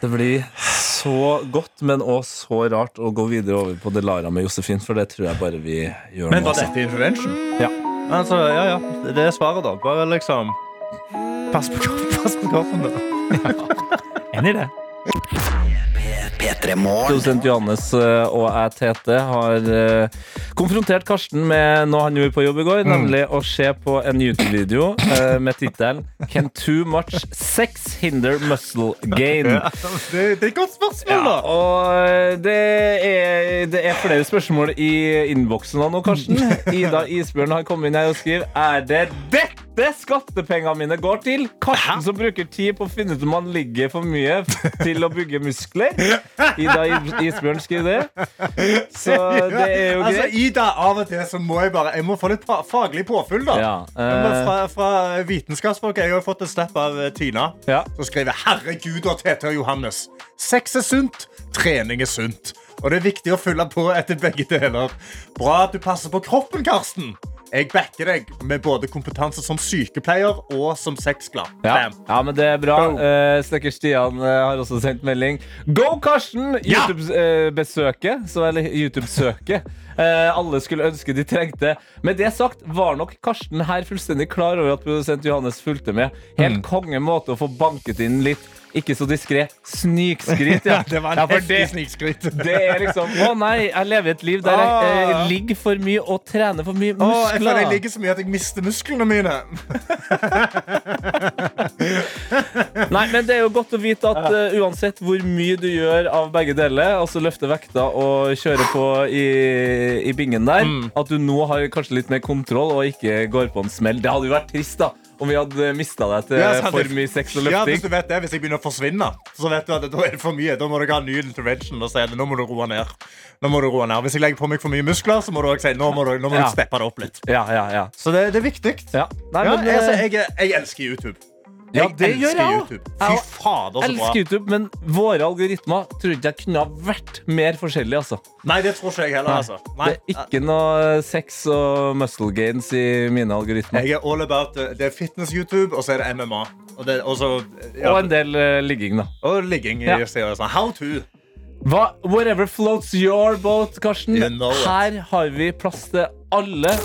det blir så godt, men også så rart å gå videre over på Delara med Josefin, for det tror jeg bare vi gjør Men nå. var dette intervention? Ja. Altså, ja, ja. Det er svaret, da. Bare liksom Pass på, pass på kroppen. da. Enig i det. P3 Morgen. Produsent Johannes eh, og jeg, Tete, har eh, konfrontert Karsten med noe han gjorde på jobb i går, nemlig å se på en YouTube-video eh, med tittelen 'Can too much sex hinder muscle gain'? Det, det er et godt spørsmål, Ja, da. og eh, det er, det er flere spørsmål i innboksen nå, Karsten. Ida Isbjørn har kommet inn her og skriver Er det dette skattepengene mine går til? Karsten som bruker tid på å finne ut om han ligger for mye til å bygge muskler. Ida Isbjørn skriver det. Så det er jo Altså, greit. Ida, av og til så må jeg bare Jeg må få litt faglig påfyll, da. Ja, eh, fra, fra vitenskapsfolk Jeg har fått en snap av eh, Tina, Ja. som skriver Herregud og Tete og Johannes. Sex er sunt, trening er sunt. Og det er viktig å fylle på etter begge deler. Bra at du passer på kroppen, Karsten. Jeg backer deg med både kompetanse som sykepleier og som sexglad. Ja. Ja, men det er bra. Uh, Snekker Stian uh, har også sendt melding. Go, Karsten! Ja! YouTube-besøket. uh, eller YouTube-søket. Uh, alle skulle ønske de trengte. Med det sagt var nok Karsten her fullstendig klar over at produsent Johannes fulgte med. Helt Mm. konge måte å få banket inn litt ikke så diskré snikskryt. Ja. Det var en Ja, heftig det- snikskryt. Det er liksom Å nei, jeg lever et liv der jeg eh, Ah. ligger for mye og trener for mye muskler. Å, jeg føler jeg ligger så mye at jeg mister musklene mine. Nei, men det er jo godt å vite at uh, uansett hvor mye du gjør av begge deler, altså løfte vekta og kjøre på i, i bingen der, Mm. at du nå har kanskje litt mer kontroll og ikke går på en smell. Det hadde jo vært trist, da. Om vi hadde mista deg til Ja, for mye sex og løfting. Ja, hvis du vet det, hvis jeg begynner å forsvinne, så vet du at da er det for mye. Da må du ha en ny intervention og si at nå må du roe ned. Nå må du roe ned. Hvis jeg legger på meg for mye muskler, så må du også si nå må du, nå må Ja. du steppe det opp litt. Ja, ja, ja. Så det, det er viktig. ja. Nei, Ja, men, jeg, altså, eh, jeg, jeg elsker YouTube. Ja, Jeg gjør jeg òg. Fy fader, så bra. elsker YouTube, men våre algoritmer tror ikke jeg kunne ha vært mer forskjellige, altså. Nei, det tror ikke jeg heller, altså. Nei. Det er ikke noe sex og muscle gains i mine algoritmer. Jeg er all about uh, Det er fitness-YouTube, og så er det MMA. Og, det, og, så, ja, Og en del uh, ligging, da. og ligging. Ja. Sånn. How to. Hva, whatever floats your boat, Karsten. You know. Her har vi plass til alle.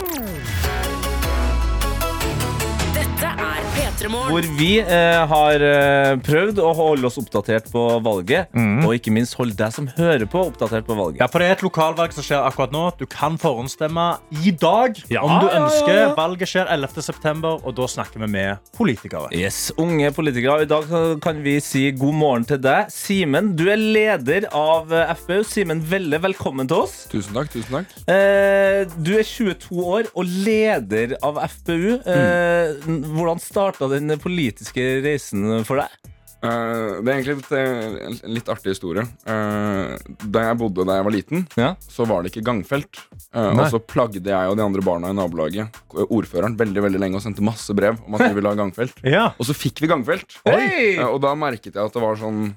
Hvor vi eh, har eh, prøvd å holde oss oppdatert på valget. Mm. Og ikke minst holde deg som hører på, oppdatert på valget. Ja, for Det er et lokalvalg som skjer akkurat nå. Du kan forhåndsstemme i dag Ja, om du ja, ønsker. ja. Valget skjer 11. september, og da snakker vi med politikere. Yes, Unge politikere. I dag kan vi si god morgen til deg. Simen, du er leder av eh, FPU. Simen Velle, velkommen til oss. Tusen takk. tusen takk Eh, du er 22 år og leder av FPU. Eh, Hvordan starta den politiske reisen for deg? Uh, Det er egentlig litt, eh, en litt artig historie. Uh, Da jeg bodde da jeg var liten, så var det ikke gangfelt. Uh, og så plagde jeg og de andre barna i nabolaget ordføreren veldig veldig lenge og sendte masse brev om at vi ville ha gangfelt. Ja. Og så fikk vi gangfelt. Og da merket jeg at det var sånn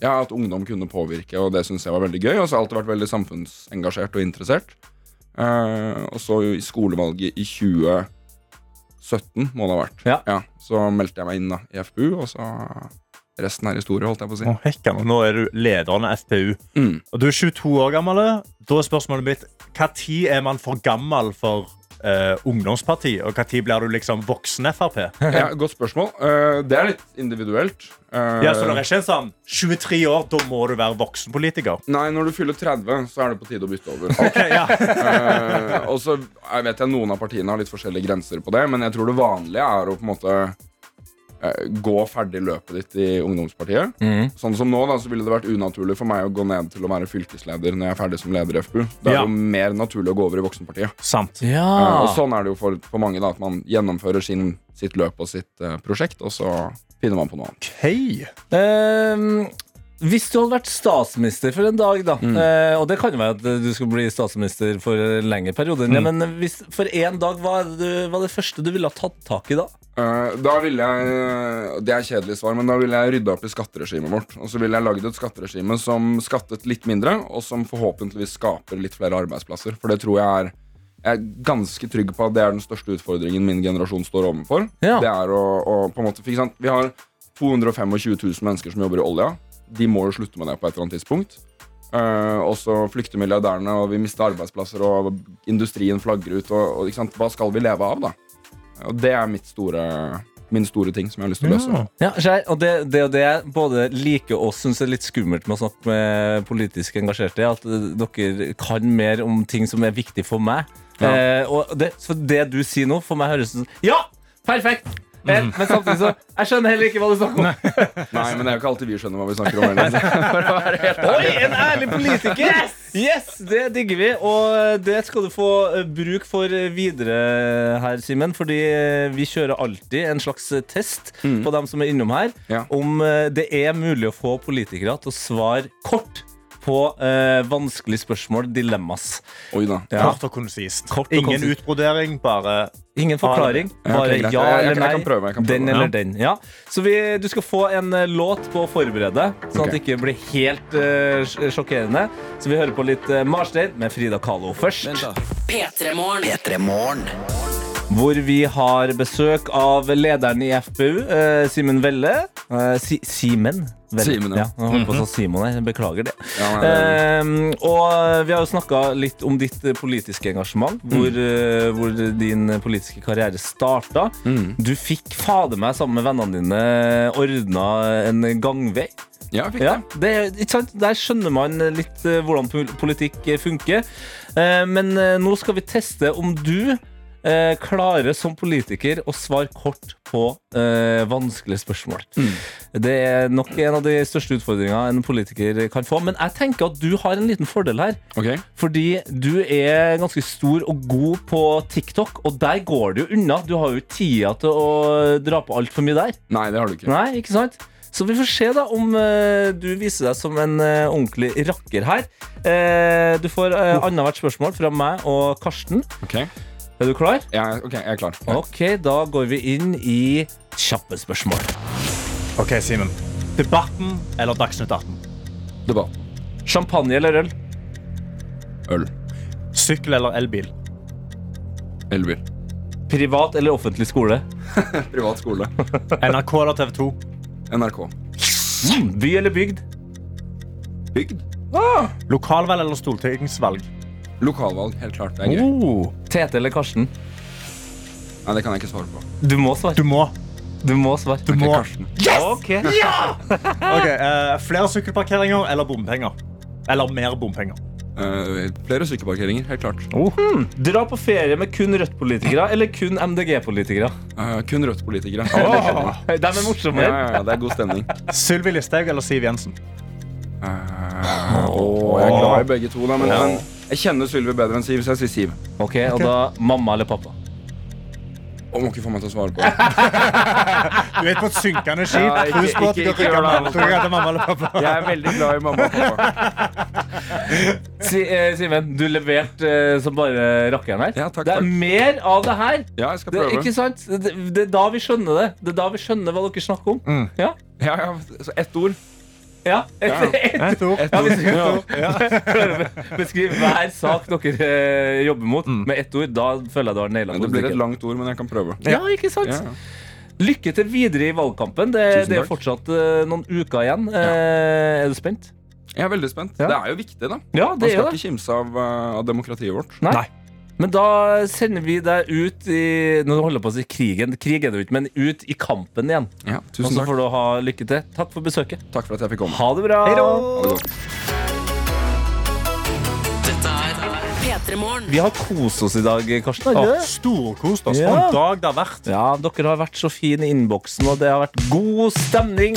Ja, at ungdom kunne påvirke, og det syntes jeg var veldig gøy. Og så har jeg alltid vært veldig samfunnsengasjert og interessert. Og så i skolevalget i 2017, må det ha vært. Ja. så meldte jeg meg inn da, i FPU, og så resten er historie, holdt jeg på å si. Å, hekkan, og nå er du lederen av FPU. Mm. Og du er 22 år gammel. Da er spørsmålet mitt tid er man for gammel for eh, ungdomsparti, og tid blir du liksom voksen Frp? Ja, godt spørsmål. Uh, det er litt individuelt. Uh, Ja, så det er ikke en sånn 23 år, da må du være voksenpolitiker? Nei, når du fyller 30, så er det på tide å bytte over. ja. Eh, og så jeg vet jeg noen av partiene har litt forskjellige grenser på det, men jeg tror det vanlige er å på en måte gå ferdig løpet ditt i ungdomspartiet. Mm. Sånn som nå da, så ville det vært unaturlig for meg å gå ned til å være fylkesleder når jeg er ferdig som leder i FPU. Det er Ja. jo mer naturlig å gå over i voksenpartiet. Sant. Ja. Uh, og sånn er det jo for, for mange, da, at man gjennomfører sin, sitt løp og sitt uh, prosjekt, og så finner man på noe annet. Okay. Ehm, hvis du hadde vært statsminister for en dag, da eh, Og det kan jo være at du skulle bli statsminister for en lengre periode, mm. men hvis, for en dag, hva er det, hva er det første du ville ha tatt tak i da? Eh, da ville jeg Det er kjedelig svar, men da ville jeg rydda opp i skatteregimet vårt. Og så ville jeg lagd et skatteregime som skattet litt mindre, og som forhåpentligvis skaper litt flere arbeidsplasser. For det tror jeg er Jeg er ganske trygg på at det er den største utfordringen min generasjon står overfor. Ja. Det er å, å på en måte? Vi har 225 000 mennesker som jobber i olja. De må jo slutte med det på et eller annet tidspunkt. Uh, og så flykter milliardærene, og vi mister arbeidsplasser, og industrien flagger ut. Og, og? Hva skal vi leve av, da? Og det er mitt store, min store ting som jeg har lyst til å løse. Ja, ja og det, det det jeg både liker og syns er litt skummelt med å snakke med politisk engasjerte, er at dere kan mer om ting som er viktig for meg. Ja. Eh, og det, så det du sier nå, for meg høres ut som Ja! Perfekt! Eh, men samtidig så Jeg skjønner heller ikke hva du snakker om. Nei, men det er jo ikke alltid vi skjønner hva vi snakker om. heller. Oi, en ærlig politiker! Yes! Det digger vi, og det skal du få eh, bruk for videre her, Simen. Fordi eh, vi kjører alltid en slags test Mm. på dem som er innom her, Ja. om eh, det er mulig å få politikere til å svare kort på eh, vanskelige spørsmål, dilemmas. Oi da. Ja. Kort og konsist. Kort og Ingen konsist. utbrodering, bare Ingen forklaring, bare ja eller jeg nei. kan prøve, jeg kan prøve. Den eller den. Ja. Så vi, du skal få en eh, låt på å forberede, sånn at det ikke blir helt uh, sjokkerende. Så vi hører på litt uh, Marstein med Frida Kahlo først. P3morgen. Hvor vi har besøk av lederen i FPU, eh, Simen Velle. Eh, si, Simen? Simen, ja. ja. Jeg på å si Simon her. Beklager det. Ja, nei, er- Eh, og vi har jo snakka litt om ditt eh, politiske engasjement. Hvor, eh, hvor din politiske karriere starta. Mm. Du fikk fader meg sammen med vennene dine ordna en gangvei. Ja, jeg fikk Ja, det, det? Der skjønner man litt eh, hvordan politikk funker. Men nå skal vi teste om du eh, klarer som politiker å svare kort på eh, vanskelige spørsmål. Det er nok en av de største utfordringene en politiker kan få. Men jeg tenker at du har en liten fordel her. Okay. Fordi du er ganske stor og god på TikTok, og der går det jo unna. Du har jo tida til å dra på altfor mye der. Nei, det har du ikke. Nei, ikke sant? Så vi får se da om uh, du viser deg som en uh, ordentlig rakker her. Uh, du får uh, annethvert spørsmål fra meg og Karsten. Ok, Er du klar? ja, ok, jeg er klar. Ja. Ok, da går vi inn i kjappe spørsmål. OK, Simen. Debatten eller Dagsnytt 18? Debatt. Champagne eller øl? Øl. Sykkel eller elbil? Elbil. Privat eller offentlig skole? Privat skole. NRK eller TV 2? NRK. By eller bygd? Bygd. Lokalvalg eller stortingsvalg? Lokalvalg, helt klart. Det er gøy. Oh. Tete eller Karsten? Nei, det kan jeg ikke svare på. Du må svare. Du må. Du må svare. Du må. Karsten. Ok. Ok, eh, Flere sykkelparkeringer eller bompenger? Eller mer bompenger? Eh, flere sykkelparkeringer, helt klart. Hmm. Dra på ferie med kun Rødt-politikere eller kun MDG-politikere? Eh, kun Rødt-politikere. De er morsomme. Ja, ja, ja, det er god stemning. Sylvi Listhaug eller Siv Jensen? Eh, og jeg er glad i begge to, da, men, men jeg kjenner Sylvi bedre enn Siv, så jeg sier Siv. Ok, Og da mamma eller pappa? Og må ikke få meg til å svare på. Du er på et synkende skip. Ja, ikke- at ikke- du ikke kan gjør det. trykke etter mamma eller pappa. Jeg er veldig glad i mamma og pappa. Si, eh, Simen, du leverte eh, som bare rakkeren her. Ja, takk, det er takk. mer av det her. Ja, jeg skal Det, prøve. ikke sant? Det, det er da vi skjønner det. Det er da vi skjønner hva dere snakker om. Mm. Ja? Ja, ja, så ett ord. Ja, ett, et, ett, et ord. Ja, Ja. beskrive hver sak dere eh, jobber mot med ett ord, da føler jeg du har naila det blir et langt ord, men jeg kan prøve. Ja, ikke sant? Ja. Lykke til videre i valgkampen. Det, det er fortsatt eh, noen uker igjen. Eh, er du spent? Jeg er veldig spent. Ja. Det er jo viktig, da. Ja, Man det skal er det. ikke kimse av, eh, av demokratiet vårt. Nei. Men da sender vi deg ut i Nå holder jeg på å si krigen. Krig er det jo ikke, men ut i kampen igjen. Ja, Og så takk. får du ha lykke til. Takk for besøket. Takk for at jeg fikk komme. Ha det bra. Ha det godt. Dette er P3 Morgen. Vi har kost oss i dag, Karsten. har det? Storkost oss. Ja. En dag det har vært. Ja, dere har vært så fine i innboksen, og det har vært god stemning.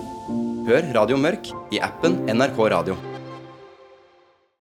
Hør Radio Mørk i appen NRK Radio.